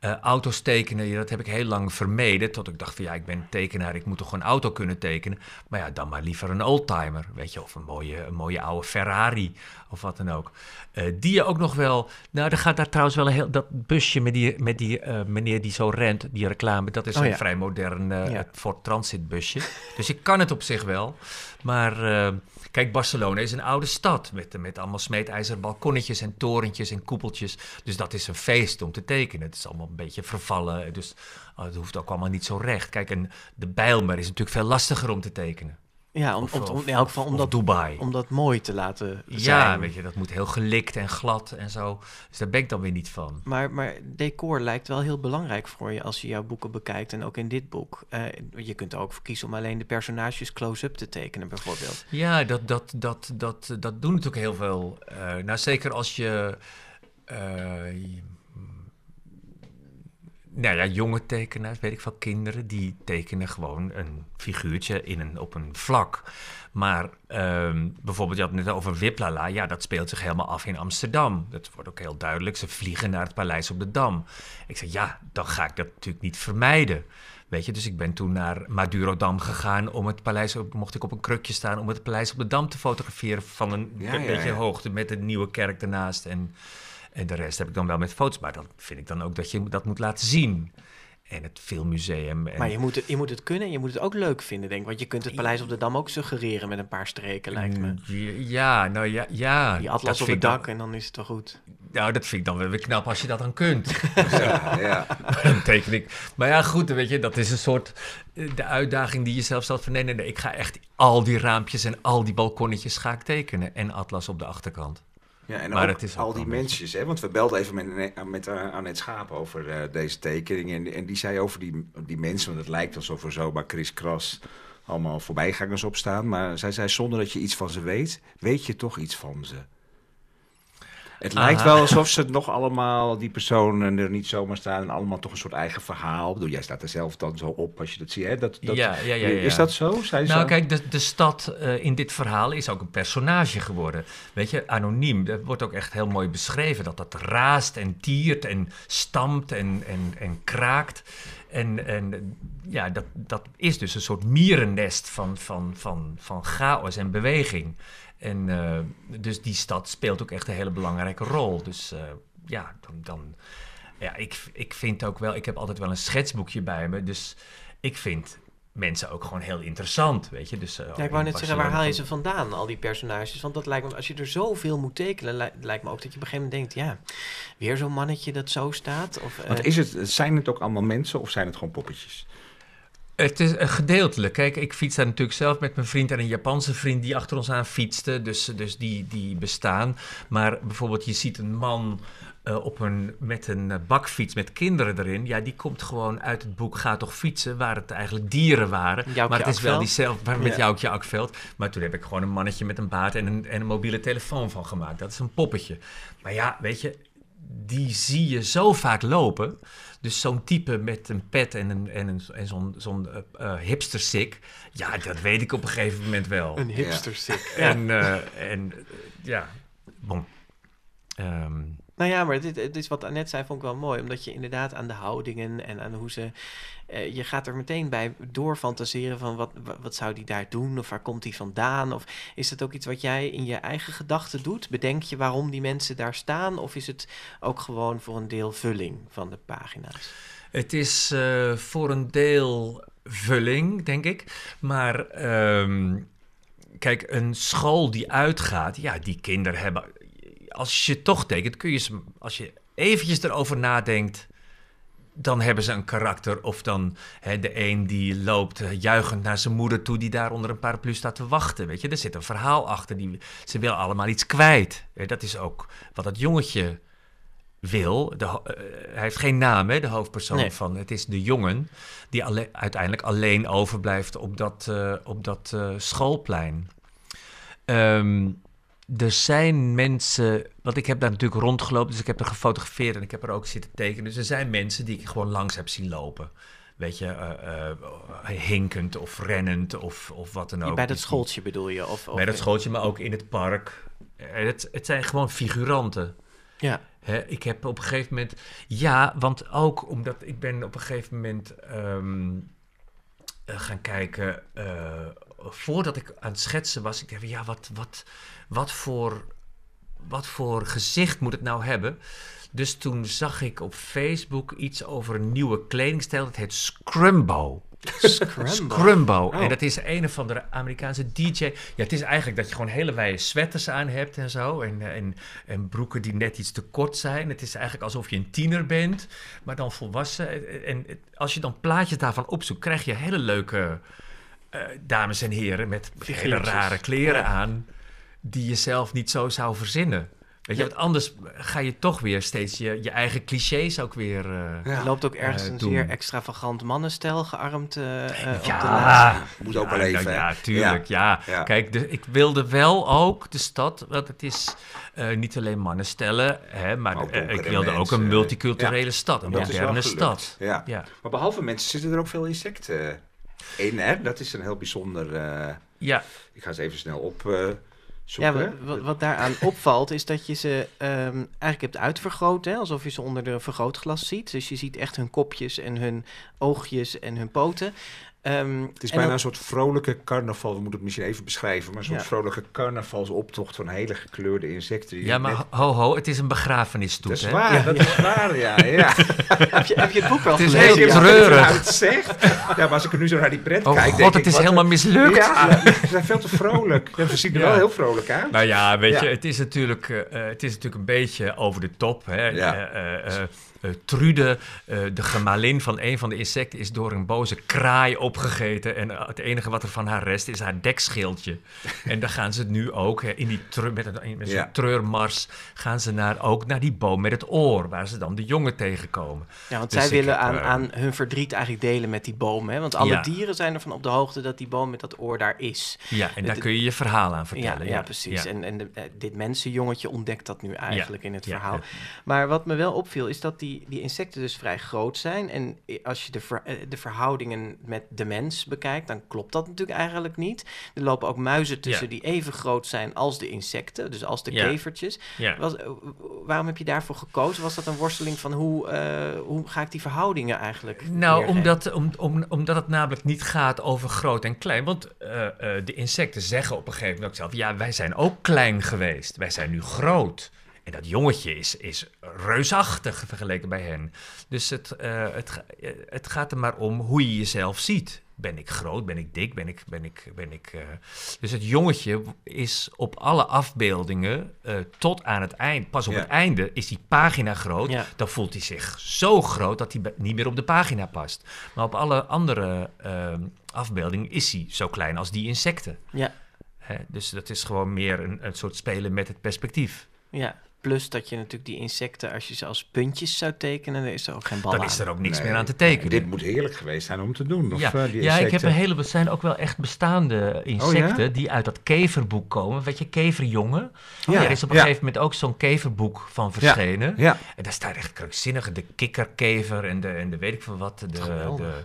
eh, auto's tekenen, dat heb ik heel lang vermeden. Tot ik dacht van ja, ik ben tekenaar, ik moet toch een auto kunnen tekenen. Maar ja, dan maar liever een oldtimer, weet je, of een mooie, een mooie oude Ferrari of wat dan ook. Eh, die je ook nog wel. Nou, er gaat daar trouwens wel een heel. Dat busje met die, met die meneer die zo rent, die reclame, dat is Oh een ja. vrij modern Ja. Ford Transit busje. dus ik kan het op zich wel. Maar kijk, Barcelona is een oude stad met, met allemaal smeedijzeren balkonnetjes en torentjes en koepeltjes. Dus dat is een feest om te tekenen. Het is allemaal een beetje vervallen, dus oh, het hoeft ook allemaal niet zo recht. Kijk, en de Bijlmer is natuurlijk veel lastiger om te tekenen. Ja, om, Of- om, om, in elk geval om dat, Dubai. om dat mooi te laten Ja, zijn. weet je, dat moet heel gelikt en glad en zo. Dus daar ben ik dan weer niet van. Maar, maar decor lijkt wel heel belangrijk voor je als je jouw boeken bekijkt. En ook in dit boek. Eh, je kunt er ook voor kiezen om alleen de personages close-up te tekenen, bijvoorbeeld. Ja, dat, dat, dat, dat, dat doen natuurlijk heel veel. Eh, nou, zeker als je. eh, je- nou ja, jonge tekenaars, weet ik veel, kinderen, die tekenen gewoon een figuurtje in een, op een vlak. Maar ehm, bijvoorbeeld, je had het net over Wiplala. Ja, dat speelt zich helemaal af in Amsterdam. Dat wordt ook heel duidelijk. Ze vliegen naar het paleis op de Dam. Ik zeg, ja, dan ga ik dat natuurlijk niet vermijden. Weet je, dus ik ben toen naar Madurodam gegaan om het paleis, op- mocht ik op een krukje staan, om het paleis op de Dam te fotograferen van een Ja, be- ja, beetje ja. hoogte met de nieuwe kerk ernaast. En, en de rest heb ik dan wel met foto's, maar dan vind ik dan ook dat je dat moet laten zien. en het filmmuseum. En, Maar je moet, het, je moet het kunnen en je moet het ook leuk vinden, denk ik. Want je kunt het Paleis op de Dam ook suggereren met een paar streken, lijkt me. Mm, Ja, nou ja, ja. Die dat atlas op het ik dan- dak en dan is het toch goed. Nou, dat vind ik dan wel weer knap als je dat dan kunt. Ja, ja. een tekening. Maar ja, goed, weet je, dat is een soort eh, de uitdaging die je zelf stelt van nee, nee, nee, ik ga echt al die raampjes en al die balkonnetjes ga ik tekenen en atlas op de achterkant. Ja, en Maar het is al die mensjes, hè, want we belden even met, met uh, Annette Schaap over eh, deze tekening. En, en die zei over die, die mensen, want het lijkt alsof er zomaar Chris Kras allemaal voorbijgangers op staan. Maar zij zei, zonder dat je iets van ze weet, weet je toch iets van ze. Het lijkt Aha. wel alsof ze het nog allemaal, die personen er niet zomaar staan en allemaal toch een soort eigen verhaal. Ik bedoel, jij staat er zelf dan zo op als je dat ziet. Hè? Dat, dat, Ja, ja, ja, Is dat zo? Ze Nou, zo? kijk, de, de stad eh, in dit verhaal is ook een personage geworden. Weet je, anoniem. Dat wordt ook echt heel mooi beschreven. Dat dat raast en tiert en stampt en, en, en kraakt. En, en ja, dat, dat is dus een soort mierennest van, van, van, van chaos en beweging. En eh, dus die stad speelt ook echt een hele belangrijke rol. Dus eh, ja, dan... dan ja, ik, ik vind ook wel, ik heb altijd wel een schetsboekje bij me. Dus ik vind mensen ook gewoon heel interessant, weet je. Dus, eh, Ja, ik wou net zeggen, waar haal je ze vandaan, al die personages? Want dat lijkt me, als je er zoveel moet tekenen, li- lijkt me ook dat je op een gegeven moment denkt, ja, weer zo'n mannetje dat zo staat. Of, eh, Want is het, zijn het ook allemaal mensen of zijn het gewoon poppetjes? Het is een gedeeltelijk. Kijk, ik fiets daar natuurlijk zelf met mijn vriend en een Japanse vriend die achter ons aan fietste. Dus, dus die, die bestaan. Maar bijvoorbeeld, je ziet een man eh, op een, met een eh, bakfiets met kinderen erin. Ja, die komt gewoon uit het boek Ga toch fietsen, waar het eigenlijk dieren waren. Joukje maar het is wel diezelfde, met Ja. Joukje Akveld. Maar toen heb ik gewoon een mannetje met een baard en een, en een mobiele telefoon van gemaakt. Dat is een poppetje. Maar ja, weet je, die zie je zo vaak lopen. Dus zo'n type met een pet en, een, en, een, en zo'n zo'n eh, eh, hipstersik. Ja, dat weet ik op een gegeven moment wel. een hipster sick. En, eh, en ja, bon. Ehm, Nou ja, maar dit, is wat Annette zei, vond ik wel mooi. Omdat je inderdaad aan de houdingen en aan hoe ze... eh, je gaat er meteen bij doorfantaseren van wat, wa- wat zou die daar doen? Of waar komt die vandaan? Of is dat ook iets wat jij in je eigen gedachten doet? Bedenk je waarom die mensen daar staan? Of is het ook gewoon voor een deel vulling van de pagina's? Het is eh, voor een deel vulling, denk ik. Maar ehm, kijk, een school die uitgaat, ja, die kinderen hebben. Als je toch tekent, kun je ze, als je eventjes erover nadenkt. Dan hebben ze een karakter. Of dan hè, de een die loopt eh, juichend naar zijn moeder toe, die daar onder een paraplu staat te wachten. Weet je, er zit een verhaal achter. Die, ze wil allemaal iets kwijt. Dat is ook wat dat jongetje wil. De, eh, hij heeft geen naam, hè, de hoofdpersoon Nee. van. Het is de jongen die alle- uiteindelijk alleen overblijft op dat, eh, op dat schoolplein. Ehm, er zijn mensen, want ik heb daar natuurlijk rondgelopen, dus ik heb er gefotografeerd en ik heb er ook zitten tekenen. Dus er zijn mensen die ik gewoon langs heb zien lopen. Weet je, eh, eh, hinkend of rennend of, of wat dan ook. bij dat Die- schooltje bedoel je? Of, of Bij dat schooltje, maar ook in het park. Eh, Het, het zijn gewoon figuranten. Ja, Hè, ik heb op een gegeven moment. Ja, want ook omdat ik ben op een gegeven moment ehm, eh, gaan kijken. voordat ik aan het schetsen was, ik dacht, ja, wat, wat, wat, voor, wat voor gezicht moet het nou hebben? Dus toen zag ik op Facebook iets over een nieuwe kledingstijl. Dat heet Scrumbo. Scrumbo. Scrumbo. Oh. En dat is een of andere Amerikaanse DJ. Ja, het is eigenlijk dat je gewoon hele wijde sweaters aan hebt en zo. En, en, en broeken die net iets te kort zijn. Het is eigenlijk alsof je een tiener bent, maar dan volwassen. En als je dan plaatjes daarvan opzoekt, krijg je hele leuke eh, dames en heren met hele rare kleren Ja. aan. Die je zelf niet zo zou verzinnen. Weet je, Ja. want anders ga je toch weer steeds je, je eigen clichés ook weer. eh, Er loopt ook ergens eh, een zeer extravagant mannenstel gearmd eh, eh, op de. Ja, Moet ook ja, wel even? Ja, tuurlijk. Ja. Ja. Kijk, de, ik wilde wel ook de stad, want het is eh, niet alleen mannen stellen, hè, maar Ook ik wilde ook een multiculturele stad, een Dat is wel moderne stad. Ja. Ja. Maar behalve mensen zitten er ook veel insecten in, hè? Dat is een heel bijzonder... eh, ja, ik ga ze even snel op Ja, wat, wat daaraan opvalt is dat je ze ehm, eigenlijk hebt uitvergroot, hè, alsof je ze onder de vergrootglas ziet. Dus je ziet echt hun kopjes en hun oogjes en hun poten. Ehm, Het is bijna ook- een soort vrolijke carnaval. We moeten het misschien even beschrijven. Maar een soort Ja. vrolijke carnavalsoptocht van hele gekleurde insecten. die Ja, maar net- ho, ho, het is een begrafenisstoet, Dat is hè? waar, dat is waar, ja. ja. heb, je, heb je het boek wel Het is gelezen? heel Ja. treurig. Ja, het zegt. Ja, maar als ik er nu zo naar die pret Oh kijk... god, denk het ik, is helemaal mislukt. Ja, ze zijn veel te vrolijk. Ja, ze zien er Ja. wel heel vrolijk uit. Nou ja, weet Ja. je, het is, natuurlijk, eh, eh, het is natuurlijk een beetje over de top. Hè? Ja. Eh, eh, eh, eh, Trude, eh, de gemalin van een van de insecten, is door een boze kraai opgegeten. En eh, het enige wat er van haar rest is haar dekschildje. en daar gaan ze nu ook, hè, in die met, een, met zo'n Ja. treurmars, gaan ze naar, ook naar die boom met het oor, waar ze dan de jongen tegenkomen. Ja, want Dus zij willen heb, aan, aan hun verdriet eigenlijk delen met die boom. Hè? Want alle Ja. dieren zijn ervan op de hoogte dat die boom met dat oor daar is. Ja, en daar kun je je verhaal aan Ja, vertellen. ja, precies. Ja. En, en de- dit mensenjongetje ontdekt dat nu eigenlijk in het ja, verhaal. ja. Maar wat me wel opviel is dat die, die insecten dus vrij groot zijn. En als je de, ver- eh, de verhoudingen met de mens bekijkt, dan klopt dat natuurlijk eigenlijk niet. Er lopen ook muizen tussen Ja. die even groot zijn als de insecten, dus als de Ja. kevertjes. Ja. Was, eh, waarom heb je daarvoor gekozen? Was dat een worsteling van hoe, eh, hoe ga ik die verhoudingen eigenlijk Nou, neergeven? omdat, om, om, omdat het namelijk niet gaat over groot en klein. Want de insecten zeggen op een gegeven moment ook zelf... ja, wij zijn ook klein geweest. Wij zijn nu groot. En dat jongetje is, is reusachtig vergeleken bij hen. Dus het, eh, het, het gaat er maar om hoe je jezelf ziet. Ben ik groot? Ben ik dik? Ben ik... Ben ik, ben ik eh, Dus het jongetje is op alle afbeeldingen eh, tot aan het eind... pas op Ja. het einde is die pagina groot. Ja. Dan voelt hij zich zo groot dat hij niet meer op de pagina past. Maar op alle andere afbeeldingen is hij zo klein als die insecten. Ja, Hè? Dus dat is gewoon meer een, een soort spelen met het perspectief. ja. Plus dat je natuurlijk die insecten, als je ze als puntjes zou tekenen, dan is er ook geen bal Dan aan. is er ook niks Nee, meer aan te tekenen. Dit moet heerlijk geweest zijn om te doen. Of, ja, eh, die ja, ik heb een heleboel. Het zijn ook wel echt bestaande insecten die uit dat keverboek komen. Weet je, keverjongen. Ja, er is op een ja. gegeven moment ook zo'n keverboek van verschenen. Ja. En daar staat echt krankzinnige, de kikkerkever en de, en de weet ik veel wat. De, de.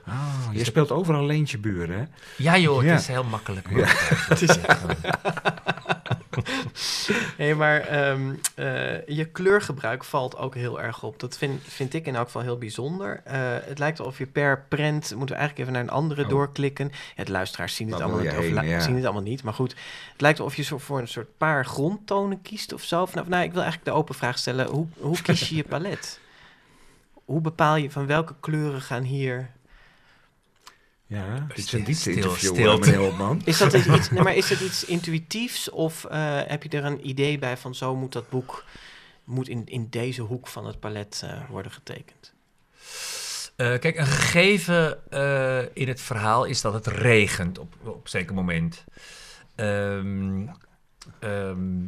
Oh, je speelt overal leentje buren, hè? ja joh, het Ja. is heel makkelijk. Het is echt, Nee, maar ehm, eh, je kleurgebruik valt ook heel erg op. Dat vind, vind ik in elk geval heel bijzonder. Eh, het lijkt alsof je per prent, moeten we eigenlijk even naar een andere Oh. doorklikken. Ja, de luisteraars zien het, allemaal niet, heen, ja. zien het allemaal niet. Maar goed, het lijkt alsof je zo voor een soort paar grondtonen kiest of zo. Nou, nou, ik wil eigenlijk de open vraag stellen. Hoe, hoe kies je je palet? Hoe bepaal je van welke kleuren gaan hier... Ja, dit is een diepte-interview, meneer. Is dat iets, nee, maar is het iets intuïtiefs of eh, heb je er een idee bij van zo moet dat boek moet in, in deze hoek van het palet eh, worden getekend? Eh, kijk, een gegeven eh, in het verhaal is dat het regent op, op een zeker moment. Ehm, ehm,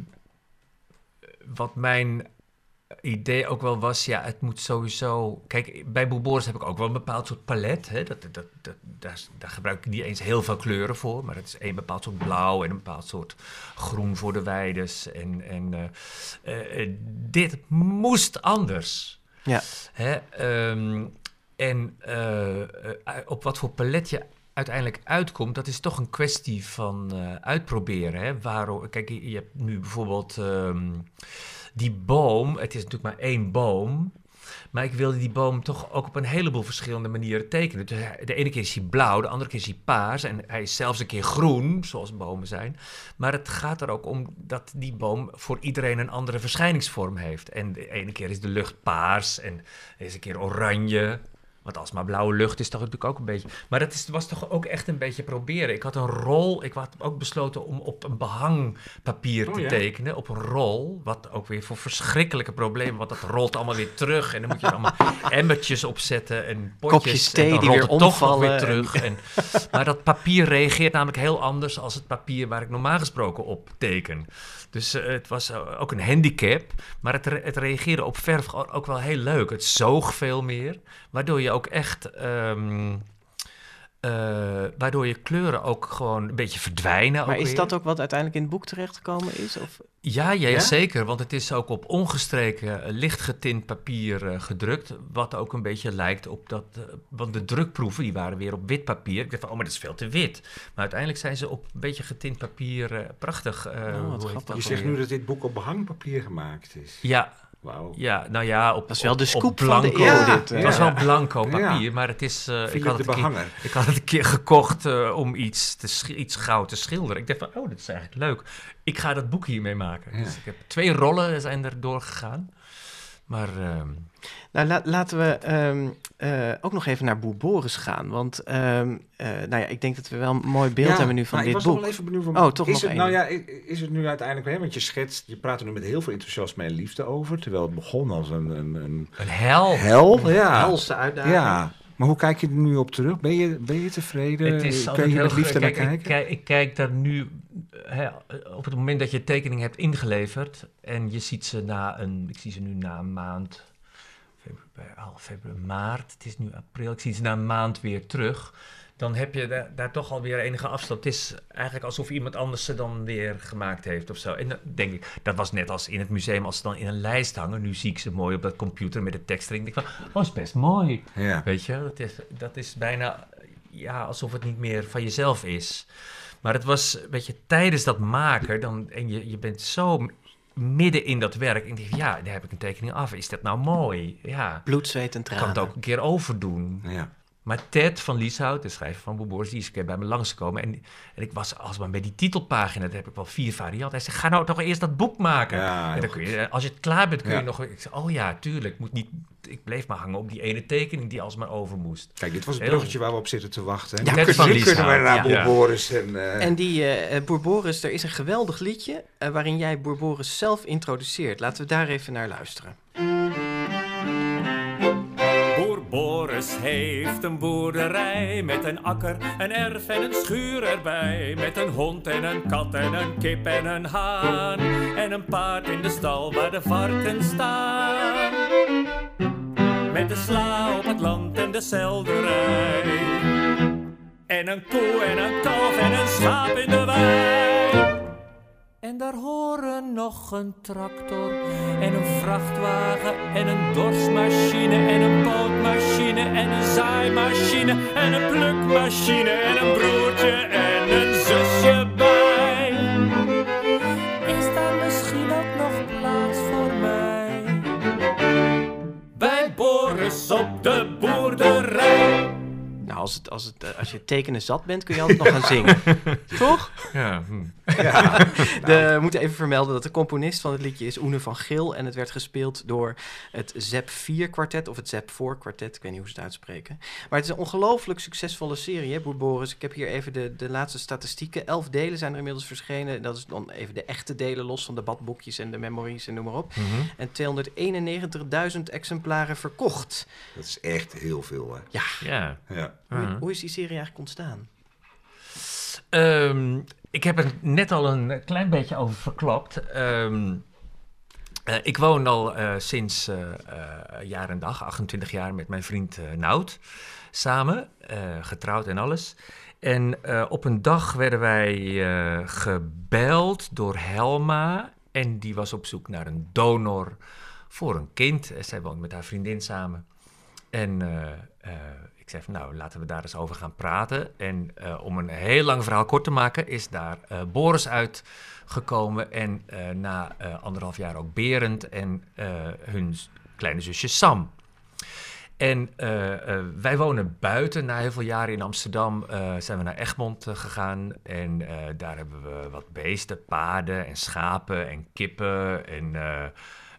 wat mijn idee ook wel was, ja, het moet sowieso... Kijk, bij Boeboris heb ik ook wel een bepaald soort palet. Hè? Dat, dat, dat, daar, daar gebruik ik niet eens heel veel kleuren voor. Maar het is een bepaald soort blauw en een bepaald soort groen voor de weides. En, en eh, eh, eh, dit moest anders. Ja. Hè? Ehm, en op wat voor palet je uiteindelijk uitkomt, dat is toch een kwestie van uitproberen. Hè? Waarom, kijk, je, je hebt nu bijvoorbeeld ehm, die boom. Het is natuurlijk maar één boom. Maar ik wilde die boom toch ook op een heleboel verschillende manieren tekenen. Dus hij- de ene keer is hij blauw, de andere keer is hij paars. En hij is zelfs een keer groen, zoals bomen zijn. Maar het gaat er ook om dat die boom voor iedereen een andere verschijningsvorm heeft. En de ene keer is de lucht paars en is een keer oranje. Want als maar blauwe lucht is, toch natuurlijk ook een beetje. Maar het is, was toch ook echt een beetje proberen. Ik had een rol. Ik had ook besloten om op een behangpapier Oh, te ja. tekenen. Op een rol. Wat ook weer voor verschrikkelijke problemen. Want dat rolt allemaal weer terug. En dan moet je er allemaal emmertjes opzetten. En potjes. Kopjes thee en dan die rolt weer het toch nog omvallen weer terug. En, maar dat papier reageert namelijk heel anders als het papier waar ik normaal gesproken op teken. Dus eh, het was eh, ook een handicap. Maar het, re- het reageerde op verf ook wel heel leuk. Het zoog veel meer. Waardoor je ook echt. ehm, eh, waardoor je kleuren ook gewoon een beetje verdwijnen. Maar ook is weer. dat ook wat uiteindelijk in het boek terechtgekomen is? Of? Ja, ja, Ja? zeker. Want het is ook op ongestreken, eh, licht getint papier eh, gedrukt. Wat ook een beetje lijkt op dat. want de drukproeven die waren weer op wit papier. Ik dacht van, oh, maar dat is veel te wit. Maar uiteindelijk zijn ze op een beetje getint papier prachtig. wat hoe heet grappig. dat Je zegt nu dat dit boek op behangpapier gemaakt is. Ja, Wauw. ja, nou ja, op, Dat is wel op- de op scoop van de blanco. Ja, dit. eh. Het was Ja. wel blanco Ja. papier, maar het is... eh, ik, had het een keer, ik had het een keer gekocht eh, om iets, te iets goud te schilderen. Ik dacht van, oh, dat is eigenlijk leuk. Ik ga dat boek hiermee maken. Ja. Dus ik heb twee rollen zijn er doorgegaan. Maar ehm, Nou, la- laten we ehm, eh, ook nog even naar Boer Boris gaan. Want ehm, eh, nou ja, ik denk dat we wel een mooi beeld Ja, hebben nu van maar dit ik was boek. nog wel even benieuwd. van- Oh, toch is nog het, één Nou ja, is het nu uiteindelijk, hè, want je schetst, je praat er nu met heel veel enthousiasme en liefde over, terwijl het begon als een, een, een een hel. hel. Ja. Helse uitdaging. ja. Maar hoe kijk je er nu op terug? Ben je, ben je tevreden? Het is Kun je heel met liefde naar kijk, kijken? Ik, kijk, ik kijk daar nu hè, op het moment dat je tekening hebt ingeleverd en je ziet ze na een, ik zie ze nu na een maand, februari, al februari, maart, het is nu april, ik zie ze na een maand weer terug. Dan heb je daar, daar toch alweer enige afstand. Het is eigenlijk alsof iemand anders ze dan weer gemaakt heeft of zo. En dan denk ik, dat was net als in het museum, als ze dan in een lijst hangen. Nu zie ik ze mooi op dat computer met de tekst erin. Ik denk van, oh, is best mooi. Ja. Weet je, dat is, dat is bijna ja, alsof het niet meer van jezelf is. Maar het was, weet je, tijdens dat maken, dan, en je, je bent zo midden in dat werk. En ik denk, ja, daar heb ik een tekening af. Is dat nou mooi? Ja, Bloed, zweet en ik tranen. kan het ook een keer overdoen. Ja. Maar Ted van Lieshout, de schrijver van Boeboors, die is een keer bij me langsgekomen. En, en ik was alsmaar bij die titelpagina, daar heb ik wel vier varianten. Hij zegt, ga nou toch eerst dat boek maken. Ja, en heel dan kun je, als je het klaar bent, kun Ja. je nog... Ik zeg, oh ja, tuurlijk, ik moet niet... Ik bleef maar hangen op die ene tekening die alsmaar over moest. Kijk, dit was het Heel- bruggetje waar we op zitten te wachten. Ja, Ted van nu kunnen we Lieshout, naar ja. Boer Ja. Boris en... eh, En die eh eh, Boer Boris, er is een geweldig liedje eh, waarin jij Boer Boris zelf introduceert. Laten we daar even naar luisteren. Boris heeft een boerderij met een akker, een erf en een schuur erbij. Met een hond en een kat en een kip en een haan. En een paard in de stal waar de varkens staan. Met de sla op het land en de selderij. En een koe en een kalf en een schaap in de wei. En daar horen nog een tractor en een vrachtwagen en een dorsmachine en een pootmachine en een zaaimachine en een plukmachine en een broertje en een zusje bij. Is daar misschien ook nog plaats voor mij? Bij Boris op de boerderij. Nou, als, het, als, het, eh, als je tekenen zat bent, kun je altijd nog gaan zingen. Toch? Ja, hm. De, we moeten even vermelden dat de componist van het liedje is Oene van Geel. En het werd gespeeld door het ZEP 4 kwartet of het ZEP 4 kwartet. Ik weet niet hoe ze het uitspreken. Maar het is een ongelooflijk succesvolle serie, hè, Boer Boris. Ik heb hier even de, de laatste statistieken. Elf delen zijn er inmiddels verschenen. Dat is dan even de echte delen los van de badboekjes en de memories en noem maar op. Mhm. En 291.000 exemplaren verkocht. Dat is echt heel veel, hè. Ja, ja. Ja. hoe, hoe is die serie eigenlijk ontstaan? Ehm, ik heb er net al een klein beetje over verklapt. Ehm, eh, ik woon al eh, sinds eh, jaar en dag, 28 jaar, met mijn vriend Nout samen, getrouwd en alles. En op een dag werden wij gebeld door Helma. En die was op zoek naar een donor voor een kind. Zij woont met haar vriendin samen. En ik zei van nou, laten we daar eens over gaan praten. En eh, om een heel lang verhaal kort te maken, is daar eh, Boris uitgekomen. En eh, na anderhalf jaar ook Berend en hun kleine zusje Sam. En wij wonen buiten. Na heel veel jaren in Amsterdam zijn we naar Egmond gegaan. En daar hebben we wat beesten, paarden en schapen en kippen. En,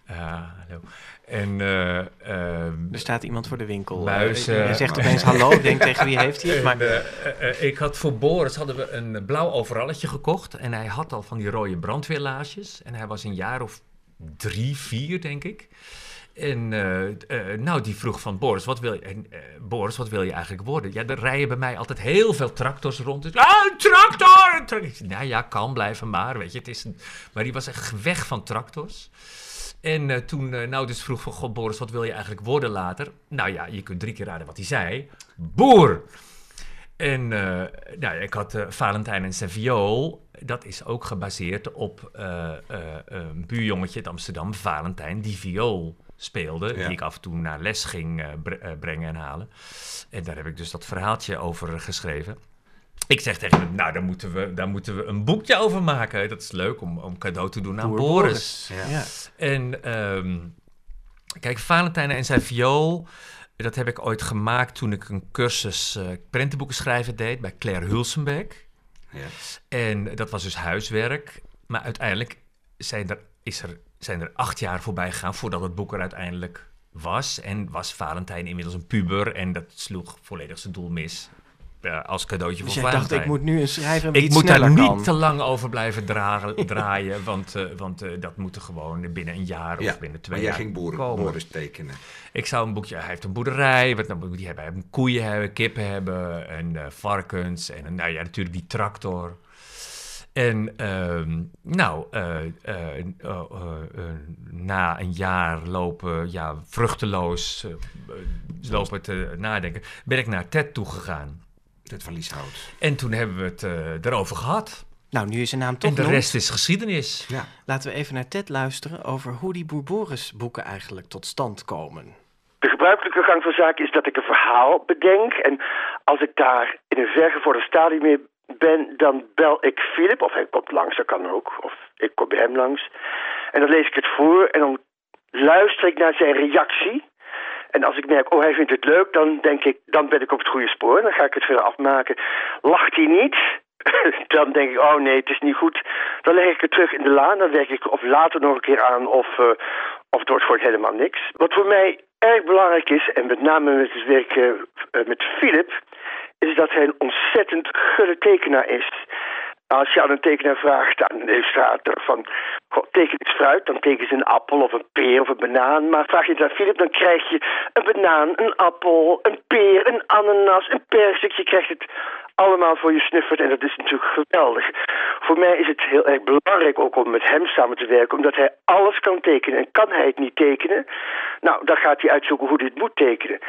eh, eh, hallo. en eh, ehm, Er staat iemand voor de winkel. Muizen. Eh, zegt opeens hallo. Ik denk tegen wie heeft hij het. Maar eh, ik had voor Boris hadden we een blauw overalletje gekocht. En hij had al van die rode brandweerlaarsjes. En hij was een jaar of drie, vier, denk ik. En nou, die vroeg van Boris, wat wil je? En, eh, Boris, wat wil je eigenlijk worden? Ja, er rijden bij mij altijd heel veel tractors rond. Dus, ah, een tractor! Een tractor! Ik zei, nou ja, kan blijven maar, weet je. Het is een... Maar die was echt weg van tractors. En eh, toen eh, nou dus vroeg van, god Boris, wat wil je eigenlijk worden later? Nou ja, je kunt drie keer raden wat hij zei. Boer! En eh, nou, ik had eh, Valentijn en zijn viool. dat is ook gebaseerd op eh, eh, een buurjongetje uit Amsterdam, Valentijn, die viool speelde. Ja. Die ik af en toe naar les ging eh, bre- eh, brengen en halen. En daar heb ik dus dat verhaaltje over geschreven. Ik zeg tegen hem, nou, daar moeten we, daar moeten we een boekje over maken. Dat is leuk om, om cadeau te doen aan Boer Boris. Boris. Ja. En ehm, kijk, Valentijn en zijn viool, dat heb ik ooit gemaakt toen ik een cursus eh prentenboeken schrijven deed bij Claire Hulsenbeck. Ja. En dat was dus huiswerk. Maar uiteindelijk zijn er, is er, zijn er acht jaar voorbij gegaan voordat het boek er uiteindelijk was. En was Valentijn inmiddels een puber en dat sloeg volledig zijn doel mis. Als cadeautje Dus voor jij dacht, ik moet nu een schrijver Ik iets moet daar niet te lang over blijven dragen, draaien, want, eh, want eh, dat moet er gewoon binnen een jaar of Ja, binnen twee maar jij jaar ging boeren, komen. Tekenen. Ik zou een boekje, hij heeft een boerderij, wat nou moet die hebben? Hij moet koeien hebben, kippen hebben en eh, varkens en nou ja, natuurlijk die tractor. En ehm, nou, eh, eh, eh, eh, eh, na een jaar lopen, ja, vruchteloos, lopen te nadenken, ben ik naar Ted toegegaan. Het van Lieshout. En toen hebben we het eh, erover gehad. Nou, nu is zijn naam toch en de rest is geschiedenis. Ja. Laten we even naar Ted luisteren over hoe die Boer Boris boeken eigenlijk tot stand komen. De gebruikelijke gang van zaken is dat ik een verhaal bedenk. En als ik daar in een vergevorderd stadium mee ben, dan bel ik Philip. Of hij komt langs, dat kan ook. Of ik kom bij hem langs. En dan lees ik het voor en dan luister ik naar zijn reactie. En als ik merk, oh hij vindt het leuk, dan denk ik, dan ben ik op het goede spoor. Dan ga ik het verder afmaken. Lacht hij niet, dan denk ik, oh nee, het is niet goed. Dan leg ik het terug in de laan. Dan werk ik of later nog een keer aan of, eh, of het wordt gewoon helemaal niks. Wat voor mij erg belangrijk is, en met name met het werk eh, met Philip, is dat hij een ontzettend gulle tekenaar is. Als je aan een tekenaar vraagt, aan een illustrator, van teken eens fruit, dan teken ze een appel of een peer of een banaan. Maar vraag je het aan Philip, dan krijg je een banaan, een appel, een peer, een ananas, een persik. Je krijgt het allemaal voor je snuffert en dat is natuurlijk geweldig. Voor mij is het heel erg belangrijk ook om met hem samen te werken, omdat hij alles kan tekenen. En kan hij het niet tekenen, nou, dan gaat hij uitzoeken hoe het moet tekenen.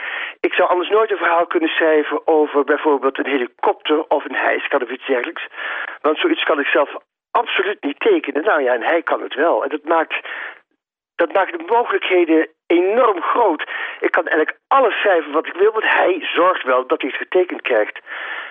Ik zou anders nooit een verhaal kunnen schrijven over bijvoorbeeld een helikopter of een hijskraan of iets dergelijks. Want zoiets kan ik zelf absoluut niet tekenen. Nou ja, en hij kan het wel. En dat maakt, dat maakt de mogelijkheden enorm groot. Ik kan eigenlijk alles schrijven wat ik wil, want hij zorgt wel dat hij het getekend krijgt.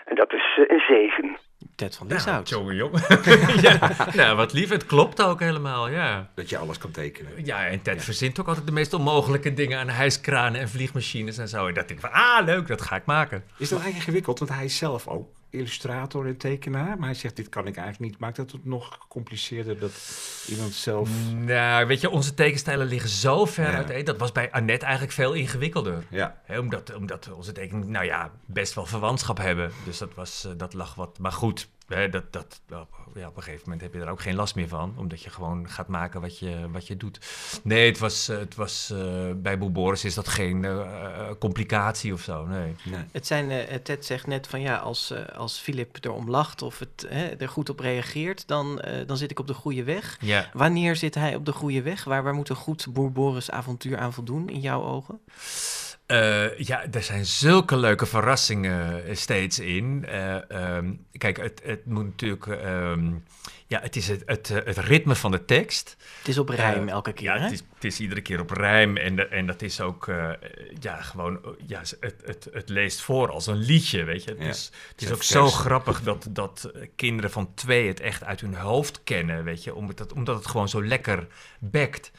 En dat is eh, een zegen. Ted van Nou, Lieshout. jongen, jongen. ja, nou, wat lief. Het klopt ook helemaal, ja. Dat je alles kan tekenen. Ja, en Ted verzint ook altijd de meest onmogelijke dingen aan hijskranen en vliegmachines en zo. En dat denk ik van, ah, leuk, dat ga ik maken. Is dat eigenlijk ingewikkeld? Want hij is zelf ook illustrator en tekenaar. Maar hij zegt, dit kan ik eigenlijk niet. Maakt dat het nog gecompliceerder dat iemand zelf... Nou, weet je, onze tekenstijlen liggen zo ver Ja. uiteen. Dat was bij Annette eigenlijk veel ingewikkelder. Ja, omdat, omdat onze tekeningen, nou ja, best wel verwantschap hebben. Dus dat, was, eh, dat lag wat... Maar goed, hè, dat, dat, ja, op een gegeven moment heb je er ook geen last meer van. Omdat je gewoon gaat maken wat je, wat je doet. Nee, het was, het was eh, bij Boel Boris is dat geen eh, eh, complicatie of zo, nee. nee. Het zijn, eh, Ted zegt net van ja, als, eh, als Philip erom lacht of het, hè, er goed op reageert, dan, eh, dan zit ik op de goede weg. Ja. Wanneer zit hij op de goede weg? Waar, waar moet een goed Boer Boris avontuur aan voldoen in jouw ogen? Eh, ja, er zijn zulke leuke verrassingen eh, steeds in. Eh, ehm, kijk, het, het moet natuurlijk. ehm, ja, het is het, het, het ritme van de tekst. Het is op rijm elke keer, Ja, hè? het is, het is iedere keer op rijm. En, de- en dat is ook. eh, ja, gewoon. Ja, het, het, het leest voor als een liedje, weet je. Het Ja, is, het is ook zo grappig dat, dat kinderen van twee het echt uit hun hoofd kennen, weet je. Omdat het, omdat het gewoon zo lekker bekt.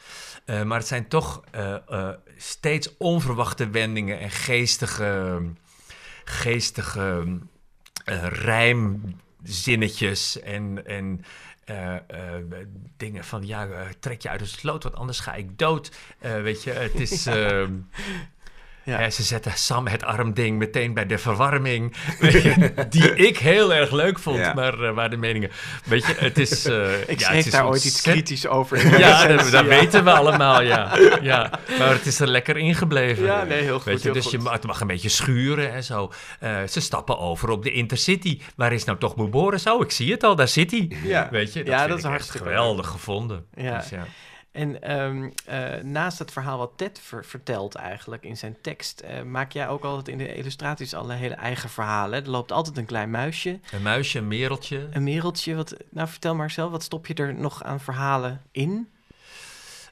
Eh, maar het zijn toch eh, eh, steeds onverwachte wendingen en geestige, geestige rijmzinnetjes en, en dingen van ja, trek je uit het sloot, want anders ga ik dood. Weet je, het is. Ja. ze zetten Sam het armding meteen bij de verwarming. Je, die ik heel erg leuk vond, Ja. maar waar waar de meningen. Weet je, het is. eh, ik ja, schreef het is daar ooit iets kritisch over. ja, dat, weten we allemaal, ja. ja. Maar het is er lekker ingebleven. Ja, nee, heel goed, Weet je, heel dus goed. je mag, het mag een beetje schuren en zo. Eh, ze stappen over op de Intercity. Waar is nou toch Boeboris? Oh, ik zie het al, daar zit hij. Ja. Weet je, dat Ja, dat is echt hartstikke geweldig gevonden. Ja. Dus ja. En ehm, eh, naast het verhaal wat Ted ver- vertelt eigenlijk in zijn tekst, eh, maak jij ook altijd in de illustraties alle hele eigen verhalen. Er loopt altijd een klein muisje, Een muisje, een mereltje. een mereltje. Wat, nou, vertel maar zelf, wat stop je er nog aan verhalen in?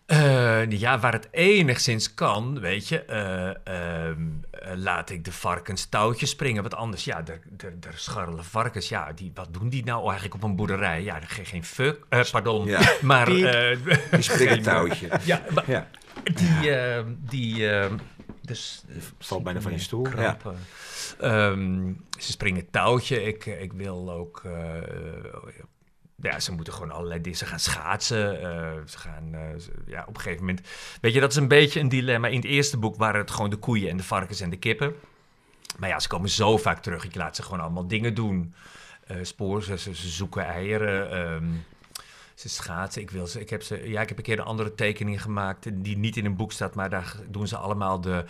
Eh, ja, waar het enigszins kan, weet je, eh, ehm, eh, laat ik de varkens touwtjes springen. Want anders, ja, er, er, er scharrelen varkens. Ja, die, wat doen die nou eigenlijk op een boerderij? Ja, geen, geen fuck. eh, pardon. Ja. Maar, eh, Die springtouwtje. ja, maar Ja, die, ehm, die, ehm, dus, valt bijna van je stoel. Ja. Krampen. Ehm, ze springen touwtje. Ik, ik wil ook. Ja, ze moeten gewoon allerlei dingen. Ze gaan schaatsen. eh, ze gaan. eh, ja, op een gegeven moment. Weet je, dat is een beetje een dilemma. In het eerste boek waren het gewoon de koeien en de varkens en de kippen. Maar ja, ze komen zo vaak terug. Ik laat ze gewoon allemaal dingen doen. Ze, ze, ze zoeken eieren. ehm, ze schaatsen. Ik, wil ze, ik, heb ze, ja, ik heb een keer een andere tekening gemaakt die niet in een boek staat, maar daar doen ze allemaal de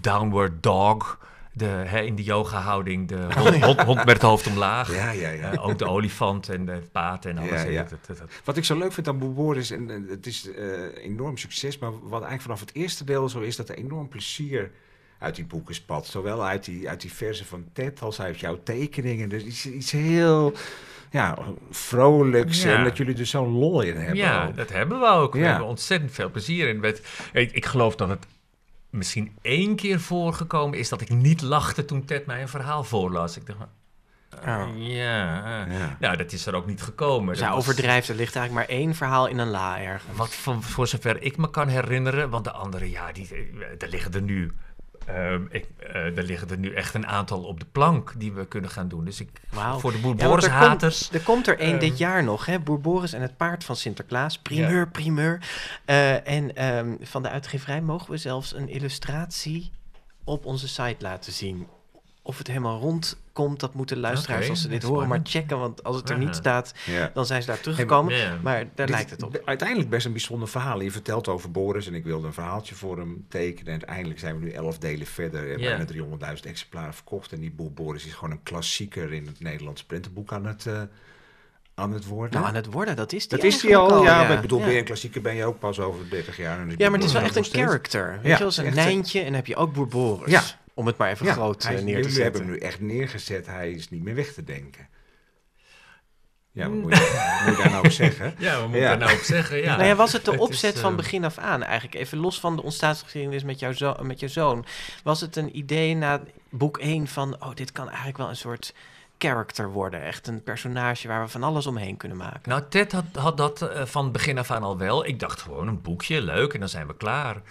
downward dog. De, hè, in de yoga-houding, de hond, hond, hond met het hoofd omlaag. Ja, ja, ja. Eh, ook de olifant en de paard en alles. Ja, ja. Dat- dat- dat- Wat ik zo leuk vind aan Boer is, en het is eh, enorm succes, maar wat eigenlijk vanaf het eerste deel zo is, dat er enorm plezier uit die boeken spat. Zowel uit die, uit die versen van Ted als uit jouw tekeningen. Dus iets, iets heel ja, vrolijks Ja. en dat jullie er zo'n lol in hebben. Ja, ook. dat hebben we ook. We Ja. hebben ontzettend veel plezier in. Ik geloof dat het misschien één keer voorgekomen is dat ik niet lachte toen Ted mij een verhaal voorlas. Ik dacht, Oh. ja, eh. Ja. nou dat is er ook niet gekomen. Dus hij was- overdrijft, er ligt eigenlijk maar één verhaal in een la ergens. Wat voor, voor zover ik me kan herinneren, want de andere, ja, die, eh, er liggen er nu. Ehm, ik, eh, er liggen er nu echt een aantal op de plank die we kunnen gaan doen. Dus ik, voor de Ja, Boerboris-haters... Er komt, er komt er één Ehm. dit jaar nog, hè? Boer Boris en het paard van Sinterklaas. Primeur, primeur. Eh, en ehm, van de uitgeverij mogen we zelfs een illustratie op onze site laten zien. Of het helemaal rondkomt, dat moeten luisteraars als ze dit horen maar checken. Want als het er niet staat, Ja. dan zijn ze daar teruggekomen. Maar daar Dit lijkt het op. Uiteindelijk best een bijzonder verhaal. Je vertelt over Boris en ik wilde een verhaaltje voor hem tekenen. En uiteindelijk zijn we nu elf delen verder. En Ja. bijna 300.000 exemplaren verkocht. En die boel Boris is gewoon een klassieker in het Nederlands prentenboek aan het, eh, aan het worden. Nou, aan het worden, dat is die dat is die al, ja. Maar ik bedoel, Ja. ben je een klassieker ben je ook pas over 30 jaar. En Ja, maar het is wel echt een steeds. character. Weet Ja, je wel, eh, Nijntje en dan heb je ook Boer Boris. Ja. Om het maar even Ja, groot hij eh, is- neer te jullie hebben zetten. hem nu echt neergezet. Hij is niet meer weg te denken. Ja, wat moet je, wat moet je daar nou op zeggen? Ja, wat moet Ja. daar nou op zeggen? Ja. Nou ja, was het de Het is, opzet van eh, begin af aan eigenlijk? Even los van de ontstaansgeschiedenis met, jouw zo met je zoon. Was het een idee na boek 1 van... oh, dit kan eigenlijk wel een soort character worden. Echt een personage waar we van alles omheen kunnen maken. Nou, Ted had, had dat eh, van begin af aan al wel. Ik dacht gewoon een boekje, leuk, en dan zijn we klaar.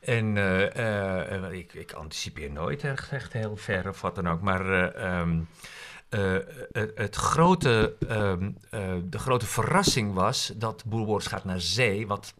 En eh, eh, ik, ik anticipeer nooit echt, heel ver of wat dan ook. Maar eh, ehm, eh, het, het grote, ehm, eh, de grote verrassing was dat Boerwoords gaat naar zee, wat het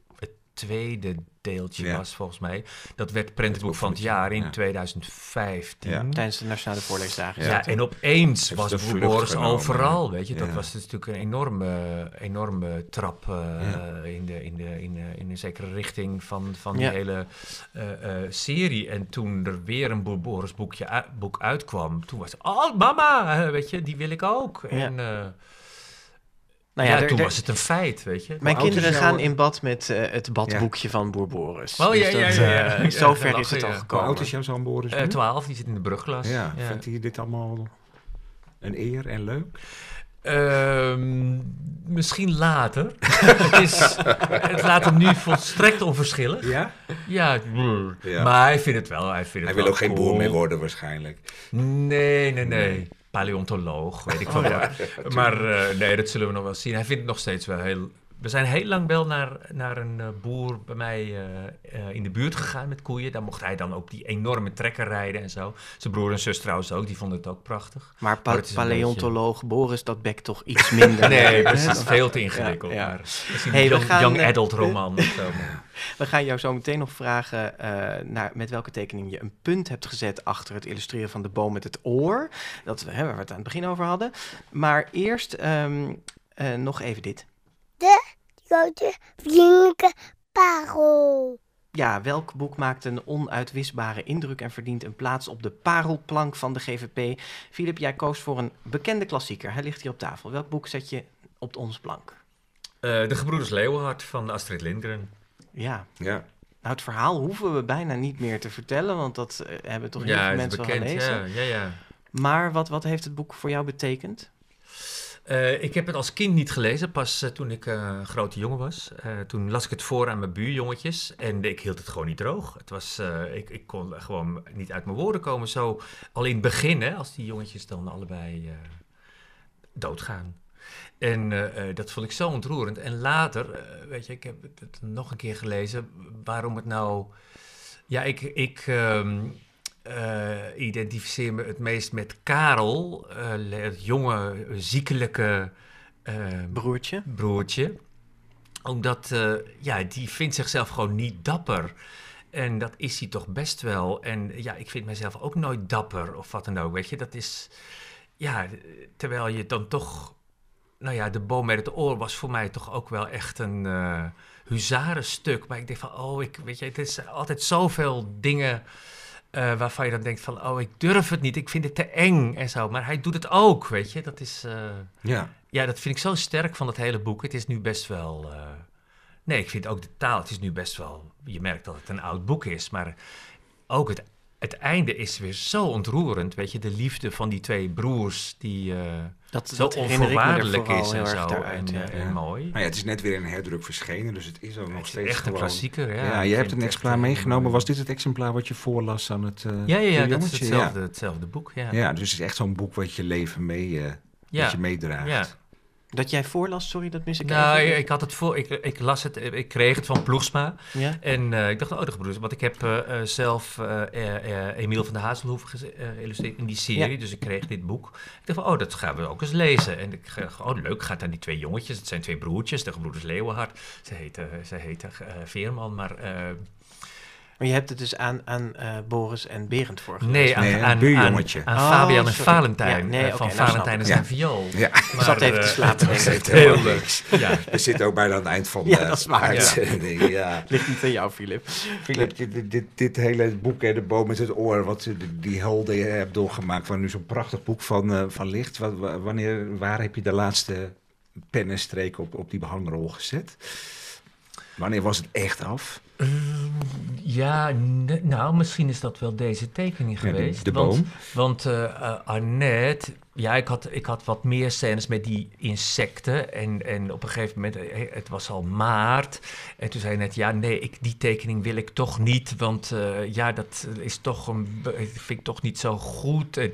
tweede deeltje Ja. was volgens mij. Dat werd prentenboek van het jaar in ja. 2015. Ja. Tijdens de Nationale Voorleesdagen. Ja, en opeens Heeft was genomen, overal, weet je. Dat was dus natuurlijk een enorme, enorme trap eh, Ja. in, de, in, de, in, de, in een zekere richting van, van Ja. die hele eh, eh, serie. En toen er weer een Boerboris boekje uit- boek uitkwam, toen was het, oh mama, weet je, die wil ik ook. En eh, Nou ja, er- toen er- was het een feit, weet je. Mijn kinderen gaan in bad met eh, het badboekje van Boer Boris. Oh, ja, Dus ja, dat, ja, ja. eh, Ja, zover is het al ja. Hoe gekomen. oud is jouw zoon Boris Eh nu? 12, die zit in de brugklas. Ja, vindt hij dit allemaal een eer en leuk? Ehm, misschien later. het, is, het laat hem nu volstrekt onverschillig. Ja? Ja. Ja. maar hij vindt het wel. Hij, vindt het Hij wil wel ook geen boer meer worden waarschijnlijk. Nee, nee, nee. Paleontoloog, weet ik Oh, wat. Maar eh, nee, dat zullen we nog wel zien. Hij vindt het nog steeds wel heel... We zijn heel lang wel naar, naar een eh, boer bij mij eh, eh, in de buurt gegaan met koeien. Daar mocht hij dan ook die enorme trekker rijden en zo. Zijn broer en zus trouwens ook, die vonden het ook prachtig. Maar pa- paleontoloog Boris, dat bekt toch iets minder. Nee, dat is veel te ingewikkeld. Ja, ja. Maar misschien Hey, een gaan, young adult roman of zo. maar- We gaan jou zo meteen nog vragen eh, naar met welke tekening je een punt hebt gezet achter het illustreren van de boom met het oor. Dat we, hè, waar we het aan het begin over hadden. Maar eerst ehm, eh, nog even dit. Grote vriendelijke parel. Ja, welk boek maakt een onuitwisbare indruk en verdient een plaats op de parelplank van de GVP? Filip, jij koos voor een bekende klassieker. Hij ligt hier op tafel. Welk boek zet je op onze plank? Eh, de Gebroeders Leeuwenhard van Astrid Lindgren. Ja, Ja. nou het verhaal hoeven we bijna niet meer te vertellen, want dat eh, hebben toch heel ja, veel mensen wel bekend. gelezen. Ja, ja, ja. Maar wat, wat heeft het boek voor jou betekend? Eh, ik heb het als kind niet gelezen, pas eh, toen ik eh, een grote jongen was. Eh, toen las ik het voor aan mijn buurjongetjes en ik hield het gewoon niet droog. Het was, eh, ik, ik kon gewoon niet uit mijn woorden komen. Zo al in het begin, als die jongetjes dan allebei eh, doodgaan. En eh, eh, dat vond ik zo ontroerend. En later, eh, weet je, ik heb het, het nog een keer gelezen, waarom het nou... Ja, ik, ik ehm, eh, identificeer me het meest met Karel, eh, het jonge, ziekelijke eh, Broertje? broertje. Omdat, eh, ja, die vindt zichzelf gewoon niet dapper. En dat is hij toch best wel. En ja, ik vind mezelf ook nooit dapper of wat dan ook, weet je. Dat is, ja, terwijl je dan toch... Nou ja, de boom met het oor was voor mij toch ook wel echt een huzarenstuk. Maar ik denk van, oh, ik, weet je, het is altijd zoveel dingen... eh, waarvan je dan denkt van, oh, ik durf het niet, ik vind het te eng en zo. Maar hij doet het ook, weet je. Dat is... eh, Ja. ja, dat vind ik zo sterk van het hele boek. Het is nu best wel. eh, Nee, ik vind ook de taal. Het is nu best wel. Je merkt dat het een oud boek is. Maar ook het, het einde is weer zo ontroerend. Weet je, de liefde van die twee broers. Die eh, Dat, zo dat onvoorwaardelijk is en zo. daaruit, en, ja. eh, en Ja. mooi. Maar ja, het is net weer in een herdruk verschenen, dus het is ook nog is steeds echt een gewoon... klassieker. Ja, Ja, je hebt een het exemplaar echt, meegenomen. Was dit het exemplaar wat je voorlas aan het uh, Ja, ja, ja dat is hetzelfde, Ja. hetzelfde boek. Ja. Ja, dus het is echt zo'n boek wat je leven mee, eh Ja. wat je meedraagt. Dat jij voorlas, sorry, dat mis ik Nou, even. ik had het voor, ik, ik las het, ik kreeg het van Ploegsma. Ja? En eh, ik dacht, oh, de gebroeders. Want ik heb eh, zelf eh, Emiel van der Hazelhoeven ge- geïllustreerd in die serie. Ja. Dus ik kreeg dit boek. Ik dacht van, oh, dat gaan we ook eens lezen. En ik dacht, oh, leuk, gaat aan die twee jongetjes. Het zijn twee broertjes, de gebroeders Leeuwenhard. Ze heten, ze heten Veerman, maar... Maar je hebt het dus aan, aan eh, Boris en Berend voorgelezen. nee, aan, Nee, een aan, aan, buurjongetje. aan Oh, Fabian en sorry. Valentijn. Ja, nee, eh, van oké, nou Valentijn en snap ik. zijn viool. Ja, Ik zat even te eh, slapen. dat heeft Heel leuk. niks. Ja. We zitten ook bijna aan het eind van Ja, de dat is waar, ja. uitzending. Ja. Ligt niet aan jou, Filip. Philip, dit, dit, dit, hele boek, hè, De Boom met het Oor, wat die, helden je hebt doorgemaakt, waar nu zo'n prachtig boek van, eh, van ligt. Wat, wanneer, waar heb je de laatste pennenstreek op, op die behangrol gezet? Wanneer was het echt af? Ja, ne- nou, misschien is dat wel deze tekening Ja, de- geweest. de want, boom. Want eh eh, Annette, ja, ik had, ik had wat meer scènes met die insecten. En, en op een gegeven moment, eh, het was al maart. En toen zei net, ja, nee, ik, die tekening wil ik toch niet. Want ja, dat is toch een, vind ik toch niet zo goed. En,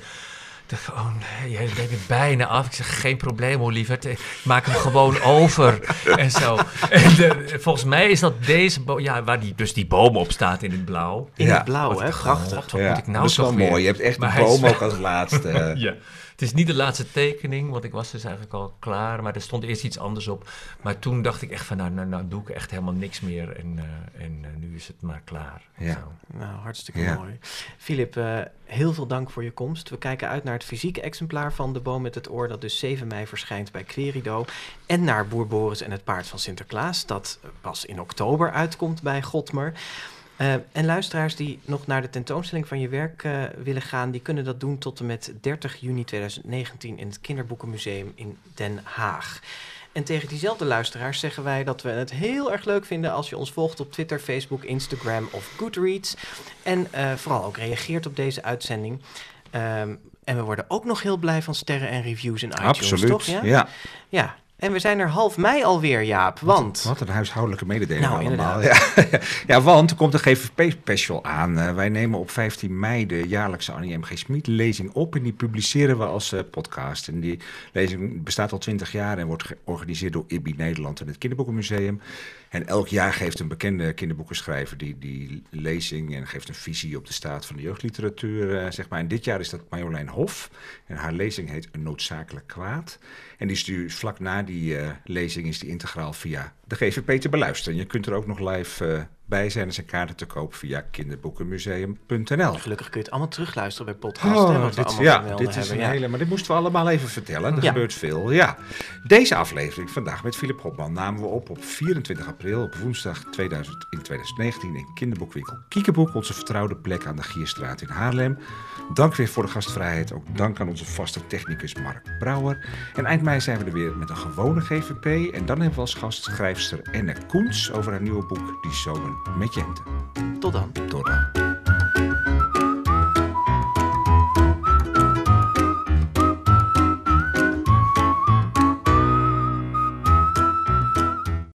dacht, oh nee, jij bent er bijna af. Ik zeg, geen probleem hoor, lieverd. Ik Maak hem gewoon over. en zo. En volgens mij is dat deze boom, ja, waar die, dus die boom op staat in het blauw. In Ja. het blauw, Wat hè? Prachtig. God, wat moet ik nou dat is wel weer? mooi. Je hebt echt Maar de boom ook als laatste. Ja. Het is niet de laatste tekening, want ik was dus eigenlijk al klaar. Maar er stond eerst iets anders op. Maar toen dacht ik echt van, nou, nou, nou doe ik echt helemaal niks meer. En, eh, en is het maar klaar. Ja. Zo. Nou, hartstikke Ja. mooi. Filip, eh, heel veel dank voor je komst. We kijken uit naar het fysieke exemplaar van De Boom met het Oor... dat dus 7 mei verschijnt bij Querido. En naar Boer Boris en het Paard van Sinterklaas... dat pas in oktober uitkomt bij Godmer. Eh, en luisteraars die nog naar de tentoonstelling van je werk eh, willen gaan... die kunnen dat doen tot en met 30 juni 2019... in het Kinderboekenmuseum in Den Haag. En tegen diezelfde luisteraars zeggen wij dat we het heel erg leuk vinden als je ons volgt op Twitter, Facebook, Instagram of Goodreads. En eh, vooral ook reageert op deze uitzending. Ehm, en we worden ook nog heel blij van sterren en reviews in iTunes, Absoluut. toch? Ja? ja. ja. En we zijn er half mei alweer, Jaap. Want... Wat een huishoudelijke mededeling Nou, allemaal. Ja. ja, want er komt een GVP-special aan. Eh, wij nemen op 15 mei de jaarlijkse Annie M.G. Schmid-lezing op. En die publiceren we als eh, podcast. En die lezing bestaat al 20 jaar en wordt georganiseerd door IBI Nederland en het Kinderboekenmuseum. En elk jaar geeft een bekende kinderboekenschrijver die, die lezing en geeft een visie op de staat van de jeugdliteratuur. eh, zeg maar. En dit jaar is dat Marjolein Hof. En haar lezing heet Een noodzakelijk kwaad. En die stuurt vlak na die eh, lezing is die integraal via de GVP te beluisteren. Je kunt er ook nog live eh, bij zijn. Zijn kaarten te koop via kinderboekenmuseum.nl. Gelukkig kun je het allemaal terugluisteren bij podcast. hè, Oh, wat dit, ja, dit is hebben, een ja. hele... Maar dit moesten we allemaal even vertellen. Er Ja. gebeurt veel, ja. Deze aflevering vandaag met Philip Hopman namen we op op 24 april, op woensdag 2000, in 2019 in kinderboekwinkel Kiekeboek, onze vertrouwde plek aan de Gierstraat in Haarlem. Dank weer voor de gastvrijheid. Ook dank aan onze vaste technicus Mark Brouwer. En eind mei zijn we er weer met een gewone GVP. En dan hebben we als gast schrijfster Enne Koens over haar nieuwe boek Die Zomer met Jente. Tot dan. Tot dan.